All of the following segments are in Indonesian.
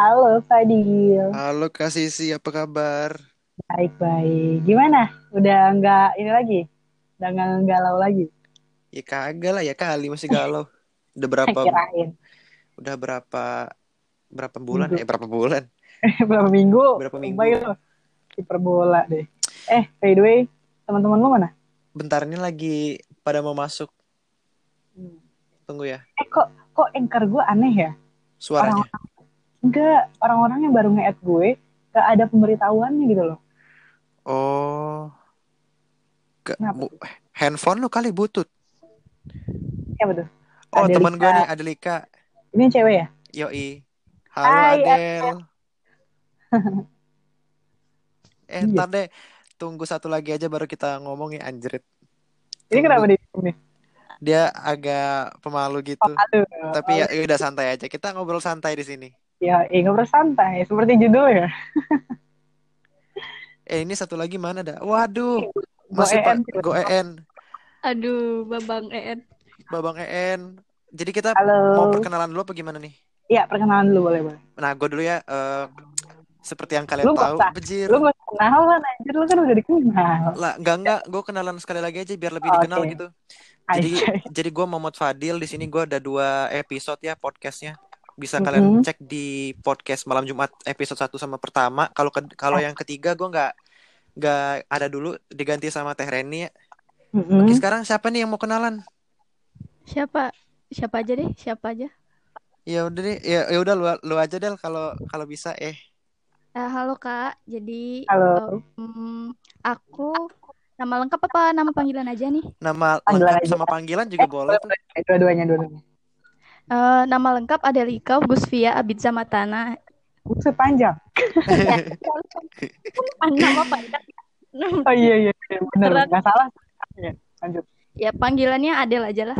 Halo Fadil. Halo Kak Sisi, apa kabar? Baik-baik. Gimana? Udah nggak ini lagi? Udah nggak galau lagi? Ya kagak lah ya kali masih galau. Udah berapa Kirain. udah berapa berapa bulan? Minggu. Eh berapa bulan? Berapa minggu? Berapa minggu? Baik. Kiper bola deh. Eh, by the way, teman-teman lu mana? Bentar ini lagi pada mau masuk. Tunggu ya. Eh, kok kok anchor gue aneh ya? Suaranya. Enggak, orang-orang yang baru nge-add gue gak ada pemberitahuannya gitu loh. Oh. Ke, Kenapa bu- handphone lu kali butut. Ya betul. Oh, Adelika. teman gua nih Adelika. Ini cewek ya? Yoi. Halo Hai, Adel. eh, Iya. ntar deh. Tunggu satu lagi aja baru kita ngomong ya anjrit. Ini kenapa di sini? Dia agak pemalu gitu. Aduh. Tapi ya ya udah santai aja. Kita ngobrol santai di sini. Ya, eh, ngobrol santai. Seperti judul ya. Eh ini satu lagi mana dah? Waduh, Go masih EN. Pak Go EN, Aduh, Babang EN. Babang EN. Jadi kita Halo. mau perkenalan dulu apa gimana nih? Iya, perkenalan dulu boleh boleh. Nah, gue dulu ya. eh, seperti yang kalian Lu tahu, usah. bejir. Lu gak kenalan anjir, lu kan udah dikenal. Lah, enggak enggak. Gue kenalan sekali lagi aja biar lebih Oke. dikenal gitu. Jadi jadi gue Muhammad Fadil di sini gue ada dua episode ya podcastnya. Bisa Mhm. kalian cek di podcast malam Jumat episode 1 sama pertama. Kalau ke- kalau yang ketiga gue nggak nggak ada dulu diganti sama Teh Reni ya. Mm-mm. Oke, sekarang siapa nih yang mau kenalan? Siapa? Siapa aja deh, siapa aja. Ya udah deh, ya ya udah lu, lu aja Del kalau kalau bisa eh. Eh, halo Kak, jadi Halo. em, aku nama lengkap apa nama panggilan aja nih? Nama Panggilan lengkap aja. sama panggilan juga boleh. Eh, Dua-duanya, dua-duanya. Eh, nama lengkap Adelika Gusvia Abidza Matana. Buset panjang. nama panjang. Oh iya, iya, iya. bener. Beneran. Gak salah. Ya, lanjut. Ya panggilannya Adel aja lah.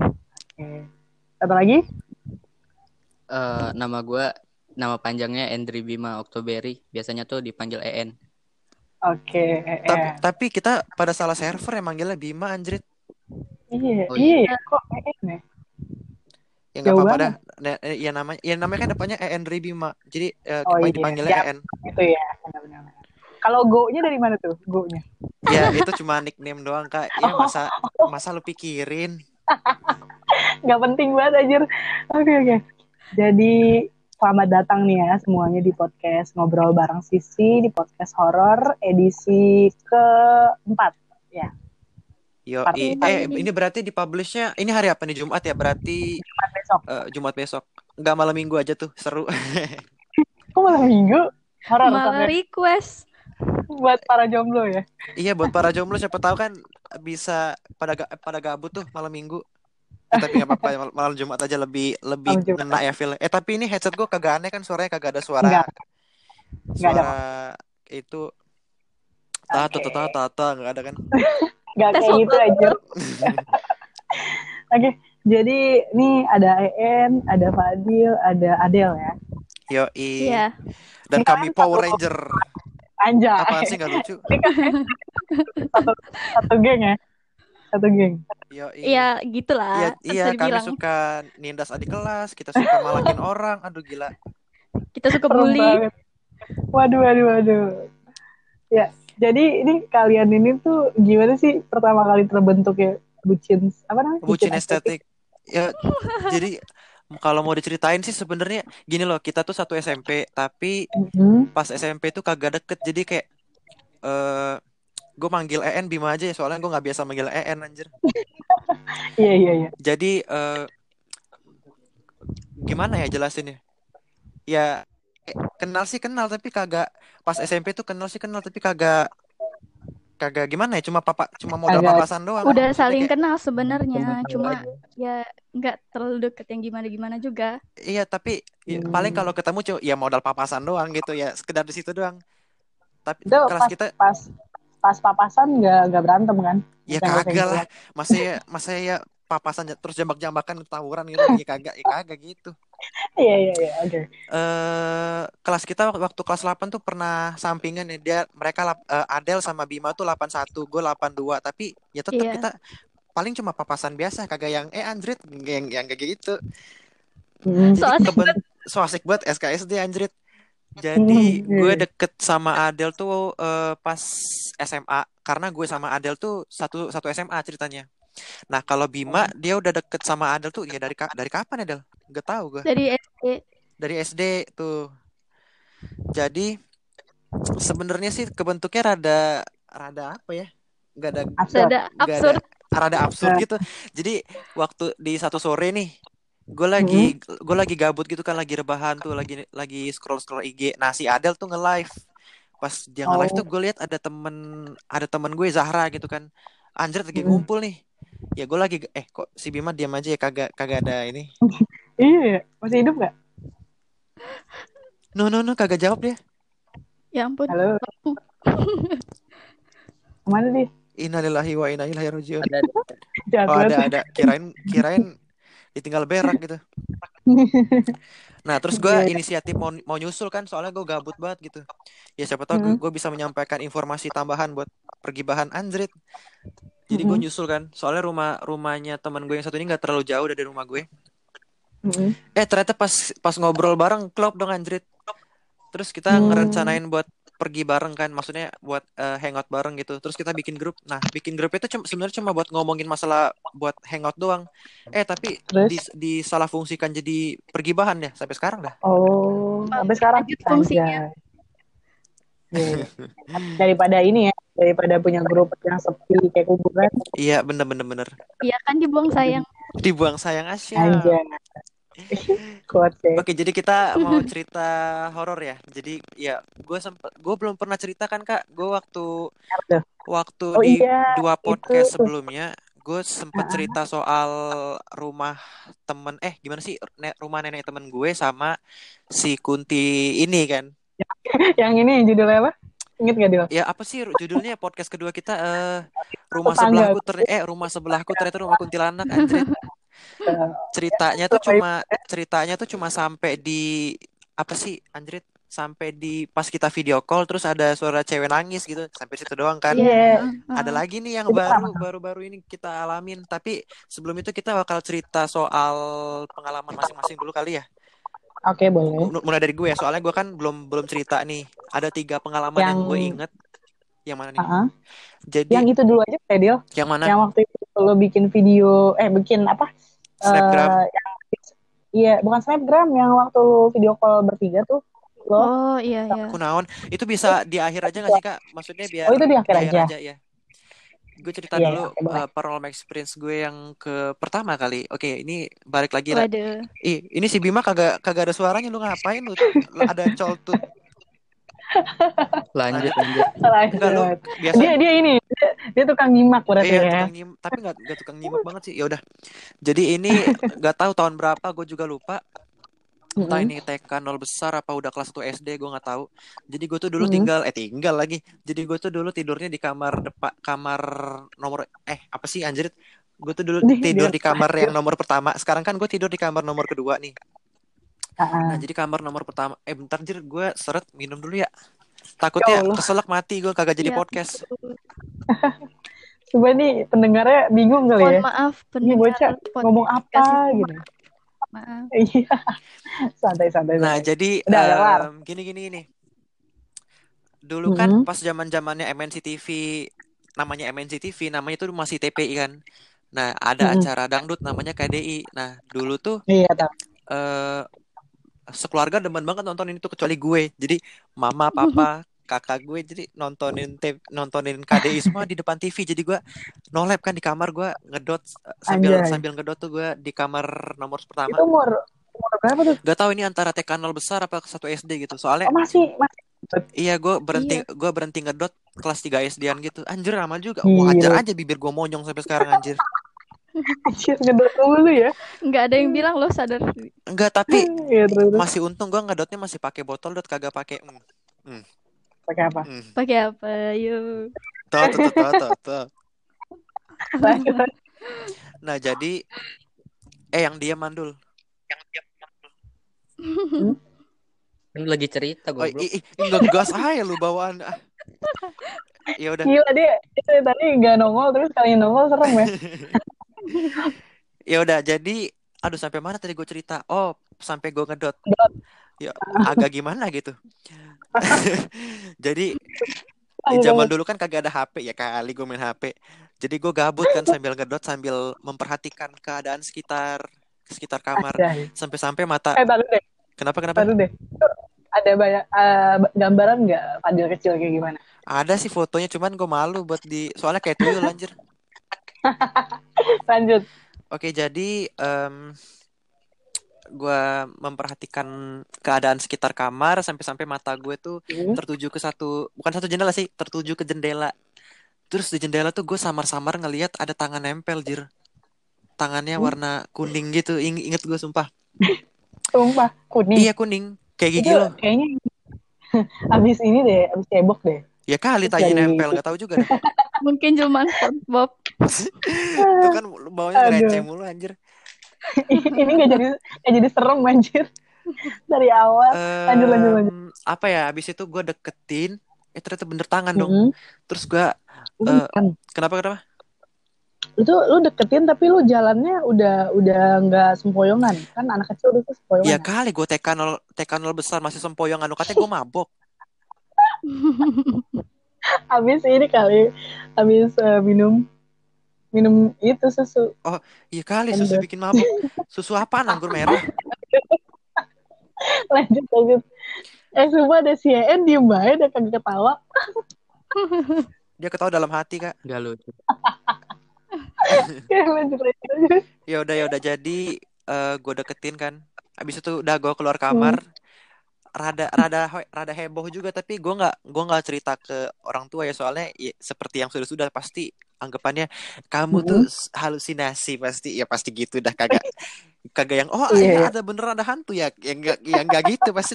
Oke. Satu lagi? Eh, nama gue nama panjangnya Endri Bima Oktoberi biasanya tuh dipanggil EN Oke. eh, tapi, eh. tapi kita pada salah server ya manggilnya Bima anjrit. Iya, Oh, iya. Kok EN ya? Ya nggak apa-apa dah. Nah, eh, ya namanya ya namanya kan depannya EN Bima. Jadi eh, Oh, iya. dipanggilnya Ya. EN. Itu ya. Benar-benar. Kalau go-nya dari mana tuh? Go-nya? Ya itu cuma nickname doang kak. Ya masa masa lu pikirin. Gak penting banget anjir. Oke, oke. Jadi selamat datang nih ya semuanya di podcast Ngobrol Bareng Sisi di podcast horor edisi keempat. Yo, i- eh ini berarti dipublishnya ini hari apa nih Jumat ya? Berarti Jumat besok. eh, Jumat besok. Nggak malam minggu aja tuh seru. Kok malam minggu? Horor Malah request. buat para jomblo ya. iya buat para jomblo siapa tahu kan bisa pada ga- pada gabut tuh malam minggu. Eh, tapi nggak apa-apa mal- malam Jumat aja lebih lebih ngena ya feel. Eh tapi ini headset gue kagak aneh kan suaranya kagak ada suara. Nggak. Nggak ada. Suara itu tata Oke. tata tata nggak ada kan? Gak Tes kayak gitu anjir. Oke, jadi ini ada EN, ada Fadil, ada Adel ya. Yo Iya. Dan Ini kami kalian Power satu- Ranger. Anjay, Apaan sih nggak lucu? satu, satu geng ya. Satu geng. Yo Iya, gitulah. Iya, Bisa iya kami dibilang. suka nindas adik kelas, kita suka malakin orang. Aduh gila. Kita suka bully. Waduh, waduh, waduh. Ya, jadi ini kalian ini tuh gimana sih pertama kali terbentuk ya bucin apa namanya? Bucin estetik. Ya, jadi kalau mau diceritain sih sebenarnya gini loh, kita tuh satu SMP, tapi Mhm. pas SMP tuh kagak deket. Jadi kayak eh gue manggil EN Bima aja ya, soalnya gue nggak biasa manggil EN anjir. Iya, iya, iya. Jadi eh gimana ya jelasinnya? Ya kenal sih kenal tapi kagak pas SMP tuh kenal sih kenal tapi kagak kagak gimana ya cuma papa cuma modal Kagak- papasan doang. Udah Maksudnya saling kayak- kenal sebenarnya, cuma ya nggak terlalu deket yang gimana-gimana juga. Iya tapi ya, Hmm. paling kalau ketemu cu ya modal papasan doang gitu ya sekedar di situ doang. Tapi Itu kelas pas, kita pas pas papasan nggak nggak berantem kan? ya kagak gitu lah. Masa ya masa ya papasan terus jambak-jambakan tawuran gitu ya kagak ya kagak gitu. Iya, iya, iya. Oke. eh kelas kita wak- waktu kelas 8 tuh pernah sampingan ya dia mereka lap- eh, Adel sama Bima tuh 81 gue 82 tapi ya tetap Iya. kita paling cuma papasan biasa kagak yang eh anjrit yang yang kayak gitu Mhm. jadi Soalnya keben- so asik banget SKSD anjrit. Jadi Hmm, gue iya. deket sama Adel tuh eh, pas SMA karena gue sama Adel tuh satu satu SMA ceritanya. Nah kalau Bima dia udah deket sama Adel tuh ya dari dari kapan Adel? Gak tahu gue. Dari SD. Dari SD tuh. Jadi sebenarnya sih kebentuknya rada rada apa ya? Gak ada Absurd. Ada nggak absurd. ada rada absurd gitu. Jadi waktu di satu sore nih, gue lagi gue lagi gabut gitu kan, lagi rebahan tuh, lagi lagi scroll scroll IG. Nah si Adel tuh nge live. Pas dia nge live Oh. tuh gue lihat ada temen ada temen gue Zahra gitu kan. Anjir lagi Mm-mm. ngumpul nih. Ya gue lagi eh kok si Bima diam aja ya kagak kagak ada ini. Iya, masih hidup nggak? No no no kagak jawab dia. Ya ampun. Halo. Ke mana dia? Innalillahi wa inna ilaihi rajiun. Ada Jahat Oh ada ada kirain kirain ditinggal berak gitu. Nah terus gue Iya. inisiatif mau mau nyusul kan soalnya gue gabut banget gitu. Ya siapa tahu Mm. gue bisa menyampaikan informasi tambahan buat pergi bahan anjrit. Jadi gue Mm-mm. nyusul kan. Soalnya rumah rumahnya teman gue yang satu ini nggak terlalu jauh dari rumah gue. Mm-mm. Eh ternyata pas pas ngobrol bareng klop dong anjrit. Terus kita Hmm. ngerencanain buat pergi bareng kan, maksudnya buat eh, hangout bareng gitu. Terus kita bikin grup. Nah, bikin grup itu cuma sebenarnya cuma buat ngomongin masalah buat hangout doang. Eh tapi Terus? di disalah fungsikan jadi pergi bahan ya sampai sekarang dah. Oh, sampai sekarang Lanjut fungsinya. Anjay. Iya. Daripada ini ya, daripada punya grup yang sepi kayak kuburan. Iya bener bener bener. Iya kan dibuang sayang. Dibuang sayang Asia. Kuat deh. Oke, jadi kita mau cerita horor ya. Jadi ya, gue sempet, gue belum pernah cerita kan kak. Gue waktu waktu Oh di iya, dua podcast itu. sebelumnya, gue sempet Ah. cerita soal rumah temen, eh gimana sih ne- rumah nenek temen gue sama si Kunti ini kan. yang ini judulnya apa? Ingat gak Dil? Ya apa sih judulnya podcast kedua kita? eh rumah Tetangga. sebelahku ter eh rumah sebelahku ternyata rumah kuntilanak anjir. Eh, ceritanya tuh cuma ceritanya tuh cuma sampai di apa sih anjrit? Sampai di pas kita video call terus ada suara cewek nangis gitu. Sampai situ doang kan. Iya. ada lagi nih yang baru baru-baru ini kita alamin. Tapi sebelum itu kita bakal cerita soal pengalaman masing-masing dulu kali ya. Oke, boleh. M- mulai dari gue ya. Soalnya gue kan belum belum cerita nih. Ada tiga pengalaman yang, Yang- gue inget yang mana nih Ah, jadi Yang itu dulu aja Dil. yang mana Yang waktu itu lo bikin video, eh bikin apa? snapgram Eh, yang- Iya, bukan snapgram. Yang waktu lo video call bertiga tuh. Lo, Oh iya iya. kunaon itu bisa di akhir aja gak sih kak maksudnya biar Oh, itu di akhir aja? ya gue cerita Iya, dulu iya, oke, boleh. uh, paranormal experience gue yang ke pertama kali oke ini balik lagi lah Waduh. Ih, ini si Bima kagak kagak ada suaranya lu ngapain lu ada coltut lanjut lanjut. enggak lu lanjut. biasa Dia, dia ini, dia, dia tukang nyimak berarti Iya, ya. tukang nyim, tapi nggak nggak tukang nyimak banget sih. Ya udah. Jadi ini nggak tahu tahun berapa, gue juga lupa. Entah Mm-mm. ini TK nol besar apa udah kelas 1 SD, gue nggak tahu. Jadi gue tuh dulu Mm. tinggal, eh tinggal lagi. Jadi gue tuh dulu tidurnya di kamar depan, kamar nomor, eh apa sih anjir? Gue tuh dulu tidur di- di kamar yang nomor pertama. Sekarang kan gue tidur di kamar nomor kedua nih. Ah, Nah ah. jadi kamar nomor pertama, eh bentar jir, gue seret minum dulu ya. Ya Takutnya Allah. keselak mati gue kagak jadi Iya. podcast. Coba nih pendengarnya bingung kali Mohon ya. maaf Ini pendengar bocah podcast ngomong apa gitu. Maaf. Iya. Santai-santai. Nah, santai. jadi Udah, udah kelar. em, gini gini gini. Dulu kan Mhm. pas zaman-zamannya MNC TV, namanya MNC TV, namanya itu masih TPI kan. Nah, ada Mhm. acara dangdut namanya KDI. Nah, dulu tuh Iya, tahu. eh sekeluarga demen banget nontonin itu kecuali gue. Jadi mama, papa, kakak gue jadi nontonin te- nontonin KDI semua di depan TV. Jadi gue nolep kan di kamar gue ngedot eh, sambil Anjay. sambil ngedot tuh gue di kamar nomor pertama. Itu umur umur berapa tuh? Gak tahu ini antara TK 0 besar apa satu SD gitu. Soalnya Oh, masih masih Iya, gue berhenti, Iya. gue berhenti ngedot kelas 3 SD-an gitu. Anjir, lama juga. Wajar aja bibir gue monyong sampai sekarang anjir. anjir ngedot dulu ya. Nggak ada yang bilang lo sadar. Enggak, tapi Iya, terus masih untung gue ngedotnya masih pakai botol dot kagak pakai. Mm, Pakai apa? mm. Pakai apa? Yuk. Tuh, tuh, tuh, tuh, tuh, tuh. Lanjut. Nah, jadi eh yang dia mandul. Ini lagi cerita Oh, goblok. ih, ih, ngegas aja lu bawaan. Ah. Ya udah. Gila dia itu tadi nggak nongol terus kali nongol serem ya. Ya udah, jadi aduh sampai mana tadi gue cerita? Oh, sampai gue ngedot. Dot. Ya agak gimana gitu. Jadi di zaman dulu kan kagak ada HP ya kali gue main HP. Jadi gue gabut kan sambil ngedot sambil memperhatikan keadaan sekitar sekitar kamar sampai-sampai mata Eh, taruh deh, kenapa kenapa taruh deh. Ada banyak eh, gambaran nggak Fadil kecil kayak gimana? ada sih fotonya cuman gue malu buat di soalnya kayak tuyul anjir Lanjut. oke jadi em gue memperhatikan keadaan sekitar kamar sampai-sampai mata gue tuh Hmm. tertuju ke satu bukan satu jendela sih tertuju ke jendela terus di jendela tuh gue samar-samar ngelihat ada tangan nempel jir tangannya Hmm. warna kuning gitu Ing- inget gue sumpah Sumpah, kuning. iya kuning kayak gigi Itu lo kayaknya abis ini deh, abis cebok deh. Ya kali Terus tanya dari- nempel nggak tahu juga deh. Mungkin cuma SpongeBob. itu kan baunya receh mulu anjir ini nggak jadi nggak jadi serem anjir dari awal. Lanjut, lanjut, lanjut. Apa ya habis itu gue deketin eh ternyata bener tangan dong Mm-mm. terus gue Bukan. Eh, kenapa kenapa Itu lu deketin tapi lu jalannya udah udah nggak sempoyongan kan anak kecil itu sempoyongan. ya kali gue tekanol tekanol besar masih sempoyongan lu katanya gue mabok Habis ini kali habis eh, minum minum itu susu. iya kali susu bikin mabok susu apaan anggur merah lanjut lanjut. Eh semua ada CNN diem aja udah kagak ketawa. dia ketawa dalam hati kak Gak lucu. Ya, lanjut lanjut. ya udah ya udah jadi eh gue deketin kan habis itu udah gue keluar kamar rada rada rada heboh juga tapi gue nggak gue nggak cerita ke orang tua ya soalnya ya, seperti yang sudah sudah pasti anggapannya kamu tuh s- halusinasi pasti ya pasti gitu dah kagak kagak yang oh Iya, iya iya. ada beneran ada hantu ya yang nggak yang nggak gitu pasti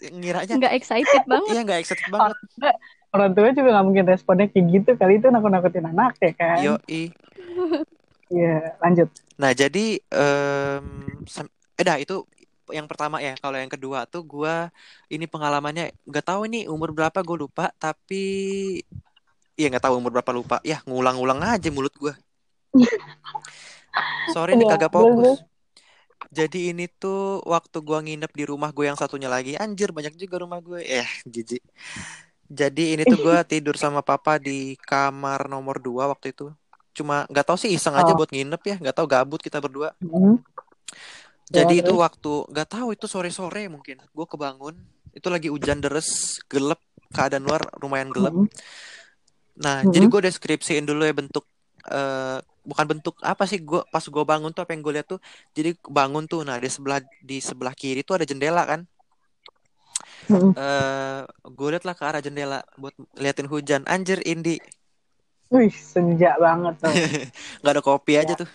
ngiranya Nggak excited banget. iya nggak excited banget Orang tua juga nggak mungkin responnya kayak gitu kali itu nakut-nakutin anak ya kan. yo i Iya lanjut. Nah, jadi sam- eh dah itu yang pertama ya. Kalau yang kedua tuh gua ini pengalamannya nggak tahu ini umur berapa gue lupa, tapi ya nggak tahu umur berapa lupa. Ya ngulang-ngulang aja mulut gua. Sorry nih Iya, kagak fokus. Jadi ini tuh waktu gua nginep di rumah gue yang satunya lagi. Anjir, banyak juga rumah gue. Eh, jijik. Jadi ini tuh gua tidur sama papa di kamar nomor 2 waktu itu. Cuma nggak tahu sih iseng aja Oh. buat nginep ya, nggak tahu gabut kita berdua. Hmm. Jadi Ya, itu terus? waktu nggak tahu itu sore-sore mungkin. Gue kebangun, itu lagi hujan deres, gelap, keadaan luar lumayan gelap. Hmm. Nah, Mhm. jadi gue deskripsiin dulu ya bentuk eh bukan bentuk apa sih gue pas gue bangun tuh apa yang gue lihat tuh. Jadi bangun tuh, nah di sebelah di sebelah kiri tuh ada jendela kan. Hmm. Eh gue liat lah ke arah jendela buat liatin hujan. Anjir Indi, Wih senja banget tuh. nggak ada kopi aja tuh.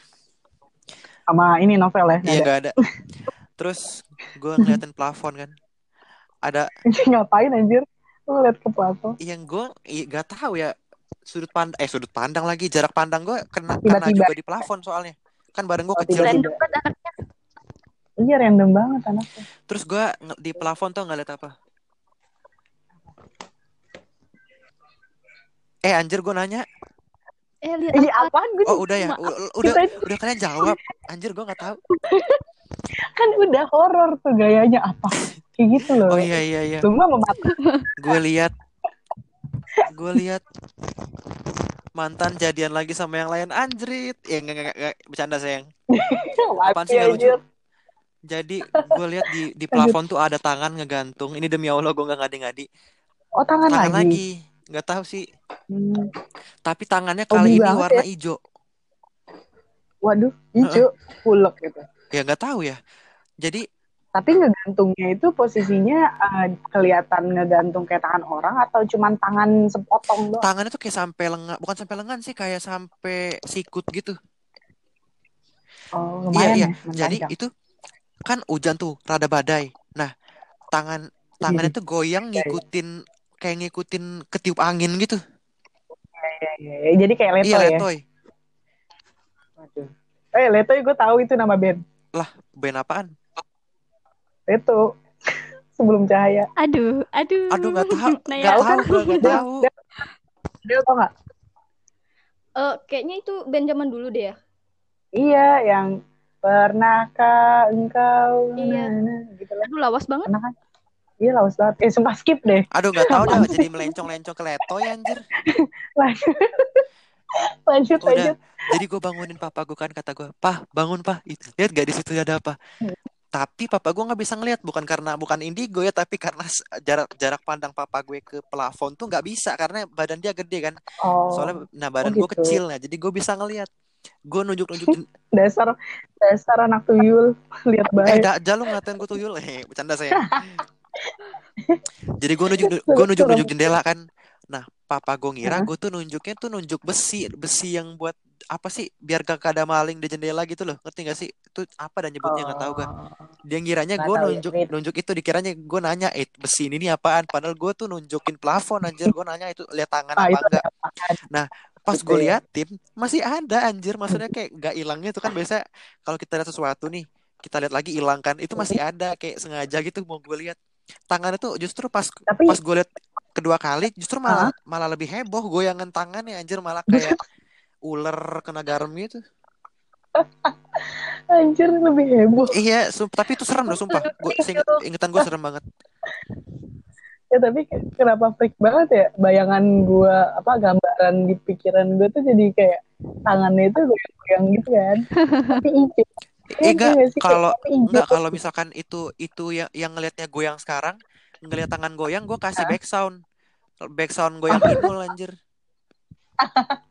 Sama ini novel ya. Iya nggak ada. Terus gue ngeliatin plafon kan. Ada Ngapain anjir? Lu liat ke plafon. yang gue nggak tahu ya sudut pandang eh sudut pandang lagi jarak pandang gue kena kena Tiba-tiba. juga di plafon soalnya kan badan gue Oh, kecil. Random banget anaknya. Iya random banget anaknya. terus gue di plafon tuh nggak liat apa eh anjir gue nanya Eh lihat apa? apaan gue oh udah ya Maaf. Udah Kita- udah kalian jawab anjir gue nggak tahu kan udah horor tuh gayanya apa? Kayak gitu loh. oh iya iya iya Semua memata. gue lihat gue lihat mantan jadian lagi sama yang lain anjrit ya nggak nggak nggak bercanda sayang Apaan sih nggak lucu? jadi gue lihat di di plafon tuh ada tangan ngegantung ini demi allah gue nggak ngadi-ngadi Oh tangan, tangan lagi. lagi nggak tahu sih Hmm. tapi tangannya kali ini banget warna ya. hijau Waduh, hijau, pulek gitu. ya nggak tahu ya jadi Tapi ngegantungnya itu posisinya eh, kelihatan ngegantung kayak tangan orang atau cuman tangan sepotong doang? tangannya tuh kayak sampai lengan bukan sampai lengan sih kayak sampai sikut gitu Oh, iya lumayan iya ya. jadi itu kan hujan tuh rada badai nah tangan tangannya tuh goyang Iya, iya. ngikutin kayak ngikutin ketiup angin gitu Iya, iya, iya. Jadi kayak leto iya ya. letoy Waduh. Eh, leto gue tahu itu nama band. band apaan Leto. Sebelum cahaya. Aduh, aduh. aduh nggak tahu Nah, nggak ya. tahu gue Dia- tahu Dia tau gak? Eh, kayaknya itu band zaman dulu deh ya. Iya, yang Pernahkah engkau Iya. nah, nah, gitu lah. Aduh lawas banget. Pernah kan? Iya lawas banget. Eh sumpah skip deh. Aduh nggak tahu dah jadi melencong-lencong ke letoy anjir. Lanjut. lanjut Udah. lanjut. Jadi gue bangunin papa gue kan kata gue, "Pah, bangun, Pah. Ih, Lihat gak di situ ada apa?" Tapi papa gue nggak bisa ngeliat bukan karena bukan indigo ya, tapi karena jarak jarak pandang papa gue ke plafon tuh nggak bisa karena badan dia gede kan. Oh, Soalnya nah badan Oh, gue gitu. kecil nah, jadi gue bisa ngeliat. Gue nunjuk-nunjukin dasar dasar anak tuyul lihat Eh, baik. dah lu ngatain gue tuyul. Eh, bercanda saya. Jadi gue nunjuk gue nunjuk nunjuk jendela kan. Nah, papa gue ngira gue tuh nunjuknya tuh nunjuk besi, besi yang buat apa sih? Biar gak ada maling di jendela gitu loh. Ngerti gak sih? Itu apa dan nyebutnya nggak tahu gue. Oh. Dia ngiranya Nggak gue tahu ya, nunjuk Rit. nunjuk itu dikiranya gue nanya, "Eh, besi ini nih apaan?" Padahal gue tuh nunjukin plafon anjir. Gue nanya itu lihat tangan Ah, apa enggak. apaan? Pas gue ya. liatin masih ada anjir. Maksudnya kayak gak hilangnya itu kan biasa kalau kita lihat sesuatu nih, kita lihat lagi hilang kan. Itu masih ada kayak sengaja gitu mau gue lihat. Tangannya tuh justru pas Tapi pas gue lihat kedua kali justru malah malah lebih heboh goyangan tangannya anjir malah kayak ular kena garam gitu. anjir lebih heboh. Iya, tapi itu serem loh sumpah. Gue ingetan gue serem banget. Ya tapi kenapa freak banget ya bayangan gua apa gambaran di pikiran gua tuh jadi kayak tangannya itu goyang-goyang gitu kan. tapi. Eh, enggak, Iya kayak kalau enggak kalau misalkan itu itu yang yang ngelihatnya goyang sekarang, ngelihat tangan goyang gue kasih back sound. Back sound goyang inul anjir.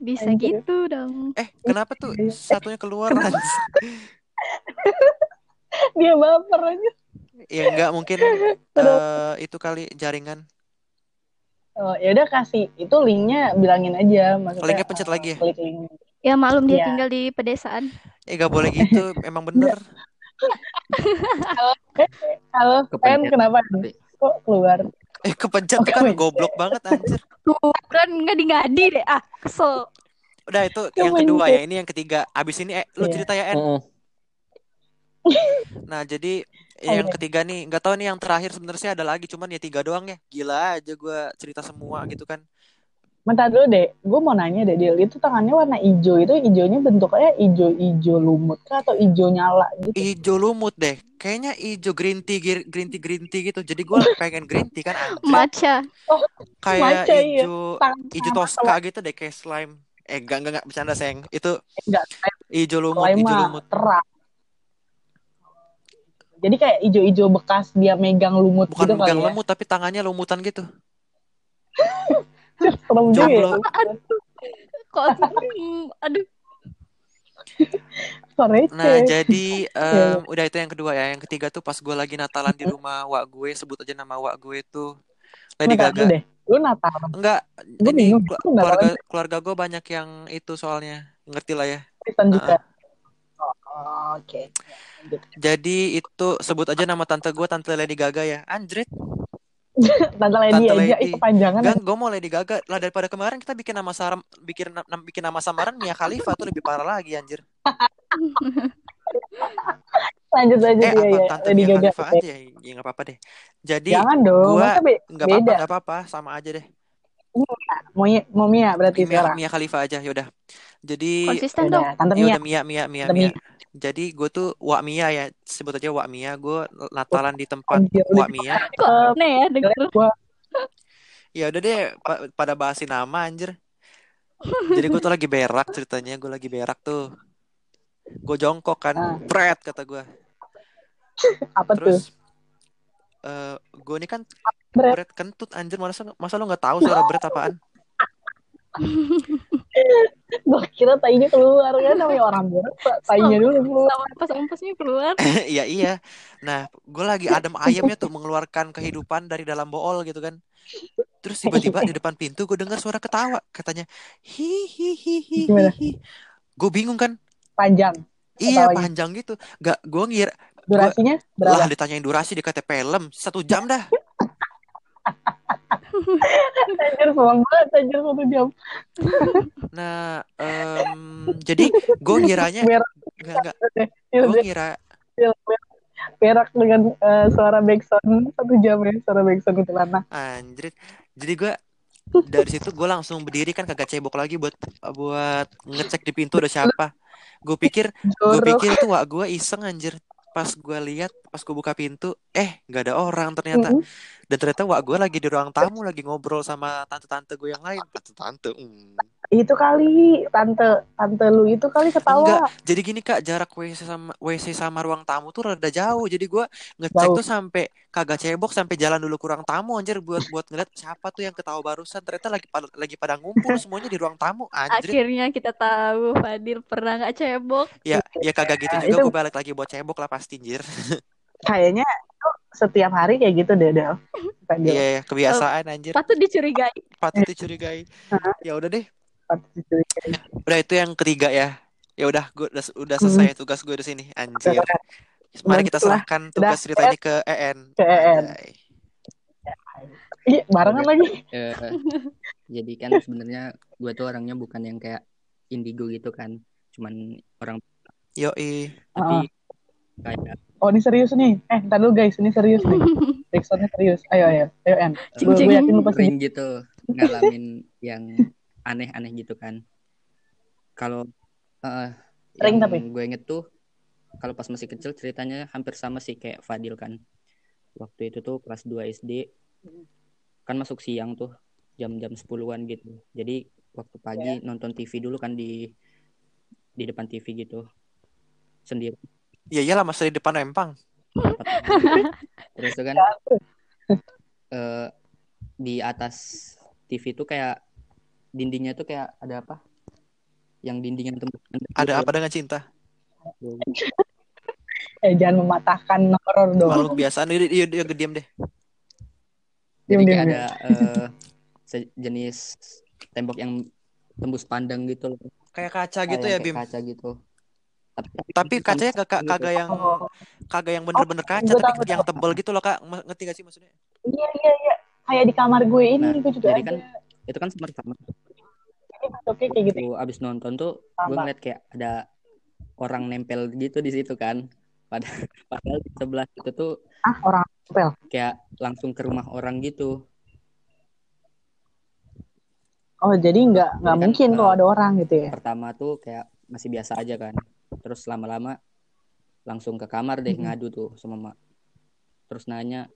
Bisa Anjir. gitu dong. Eh, kenapa tuh Iya. satunya keluar? Dia baper aja. Ya enggak mungkin eh, itu kali jaringan. Oh, ya udah kasih itu linknya bilangin aja maksudnya. Linknya pencet eh, lagi ya? Klik link. Ya malum dia Iya. tinggal di pedesaan. Eh, gak boleh gitu. Emang bener. Halo, Kepencet. Pen kenapa? Kok keluar? Eh, kepencet Oh, kan goblok banget anjir. Tuh kan ngadi-ngadi deh. Ah, kesel. Udah itu Kepencet. yang kedua ya. Ini yang ketiga. Abis ini eh, lu Iya. cerita ya, En. Mm-mm. Nah, jadi yang Oke. ketiga nih, nggak tahu nih yang terakhir sebenarnya sih ada lagi, cuman ya tiga doang ya. Gila aja gua cerita semua gitu kan. Bentar dulu deh, gue mau nanya deh, Dil. Itu tangannya warna hijau itu hijaunya bentuknya hijau-hijau lumut kah atau hijau nyala gitu? Ijo lumut deh. Kayaknya ijo green tea, green tea, green tea gitu. Jadi gua pengen green tea kan anjir. Matcha. Kayak Matcha, iya. ijo sama toska gitu deh kayak slime. Eh, enggak enggak enggak bercanda, Sayang. Itu Enggak, ijo lumut, mah lumut. terang. Jadi kayak hijau-hijau bekas dia megang lumut Bukan gitu kali megang ya. lemut tapi tangannya lumutan gitu. Serem juga ya. Kok aduh. Nah, jadi em, udah itu yang kedua ya. Yang ketiga tuh pas gue lagi Natalan di rumah wak gue, sebut aja nama wak gue tuh Lady dulu Gaga. deh. Lu Natal. Enggak, Gue ini bingung. kelu- Lu Natalan keluarga keluarga gue banyak yang itu soalnya. Ngerti lah ya. Kristen juga. Oh, Oke. Lanjut. Jadi itu sebut aja nama tante gue, tante Lady Gaga ya. Anjrit. Tante Lady Tante aja Lady. itu panjangan. Enggak, gue mau Lady Gaga. Lah daripada kemarin kita bikin nama saram, bikin bikin nama samaran Mia Khalifa tuh lebih parah lagi anjir. Lanjut aja Eh, dia apa ya. tante Lady Mia Gaga. Khalifa aja ya. Ya nggak apa-apa deh. Jadi Jangan dong. gua nggak apa-apa, nggak apa-apa, sama aja deh. Mau mau Mia berarti Mia, sekarang. Mia Khalifa aja, yaudah. Jadi Konsisten Udah, dong. Tante ya Mia. udah Mia, Mia, Mia, Tante Mia. Mia. Jadi gue tuh Wak Mia ya, sebut aja Wak Mia. Gue Natalan di tempat Anjir, Wak udah Mia. Kok Eh, aneh ya denger. Ya udah deh, pa- pada bahasin nama anjir. Jadi gue tuh lagi berak ceritanya, gue lagi berak tuh. Gue jongkok kan, Ah. pret kata gue. apa tuh? Terus eh gue ini kan Berat. berat kentut anjir masa masa lo nggak tahu suara berat apaan Gua kira tainya keluar kan namanya orang berat. Tainya dulu keluar. Sama empas-empasnya keluar. iya iya nah gue lagi adem ayamnya tuh mengeluarkan kehidupan dari dalam bool gitu kan terus tiba-tiba di depan pintu gue dengar suara ketawa katanya hi hi hi hi Gimana? gue bingung kan Panjang. iya Ketawanya. panjang gitu gak gue ngira Durasinya lah berapa? ditanyain durasi dikata film satu jam dah Anjir selang banget anjir satu jam. nah em, jadi gue ngiranya enggak enggak Iya, gue ngira berak. Dengan eh, suara backsound. Satu jam ya suara backsound itu lana. Anjrit. Jadi gue dari situ gue langsung berdiri kan kagak cebok lagi buat buat ngecek di pintu ada siapa. Gue pikir gue pikir tuh wak gue iseng anjir pas gue lihat pas gue buka pintu eh nggak ada orang ternyata Mm-mm. dan ternyata wak gue lagi di ruang tamu lagi ngobrol sama tante-tante gue yang lain tante-tante hmm. Itu kali tante tante lu itu kali ketawa. Enggak, jadi gini kak, jarak WC sama WC sama ruang tamu tuh rada jauh. Jadi gua ngecek Jauh. tuh sampai kagak cebok sampai jalan dulu ke ruang tamu anjir buat buat ngeliat siapa tuh yang ketawa barusan. Ternyata lagi pada lagi pada ngumpul semuanya di ruang tamu anjir. Akhirnya kita tahu Fadil pernah nggak cebok. Ya, ya kagak gitu Nah, juga itu- gue balik lagi buat cebok lah pasti anjir. Kayaknya setiap hari kayak gitu deh, Del. Iya, ya, kebiasaan anjir. Patut dicurigai. Patut dicurigai. Ya udah deh. Udah itu yang ketiga ya. Ya udah, gue udah, udah selesai tugas gue di sini anjir. Mari kita serahkan tugas cerita ini ke EN. Ke EN. Iya, barengan lagi. Eh, jadi kan sebenarnya gue tuh orangnya bukan yang kayak indigo gitu kan cuman orang Yoi. tapi kayak Oh, ini serius nih. Eh, ntar dulu guys, ini serius nih. Ricksonnya serius. Ayo, ayo. Ayo, En. Gue yakin lu pasti gitu ngalamin yang aneh-aneh gitu kan. Kalau Sering yang tapi? gue inget tuh kalau pas masih kecil ceritanya hampir sama sih kayak Fadil kan. Waktu itu tuh kelas 2 SD kan masuk siang tuh jam-jam 10-an gitu. Jadi waktu pagi nonton TV dulu kan di di depan TV gitu. Sendiri. Ya iyalah masa di depan empang. terus tuh kan eh, di atas TV tuh kayak dindingnya tuh kayak ada apa yang dinding yang tembus Ada apa dengan cinta? Eh, jangan mematahkan horor dong. Makhluk biasa. Dia, dia, dia, dia diam deh. Diam, kayak diam, ada eh, sejenis tembok yang tembus pandang gitu loh Kayak kaca gitu Kayak- ya, kayak Bim. kaca gitu tapi, Tapi kacanya kagak gitu. kagak yang Oh, kagak yang bener-bener kaca, gua tapi tahu, yang tebel gitu loh, Kak. Ngerti gak sih maksudnya? iya, iya, iya. Kayak di kamar gue ini, Nah, gue juga jadi ada. kan itu kan sama sama Ini masuknya kayak gitu. abis nonton tuh gue ngeliat kayak ada orang nempel gitu di situ kan padahal padahal di sebelah itu tuh Ah, orang pel. kayak langsung ke rumah orang gitu Oh, jadi nggak nggak kan, mungkin eh, kalau ada orang gitu ya. pertama tuh kayak masih biasa aja kan terus lama-lama langsung ke kamar deh Mhm. ngadu tuh sama mak terus nanya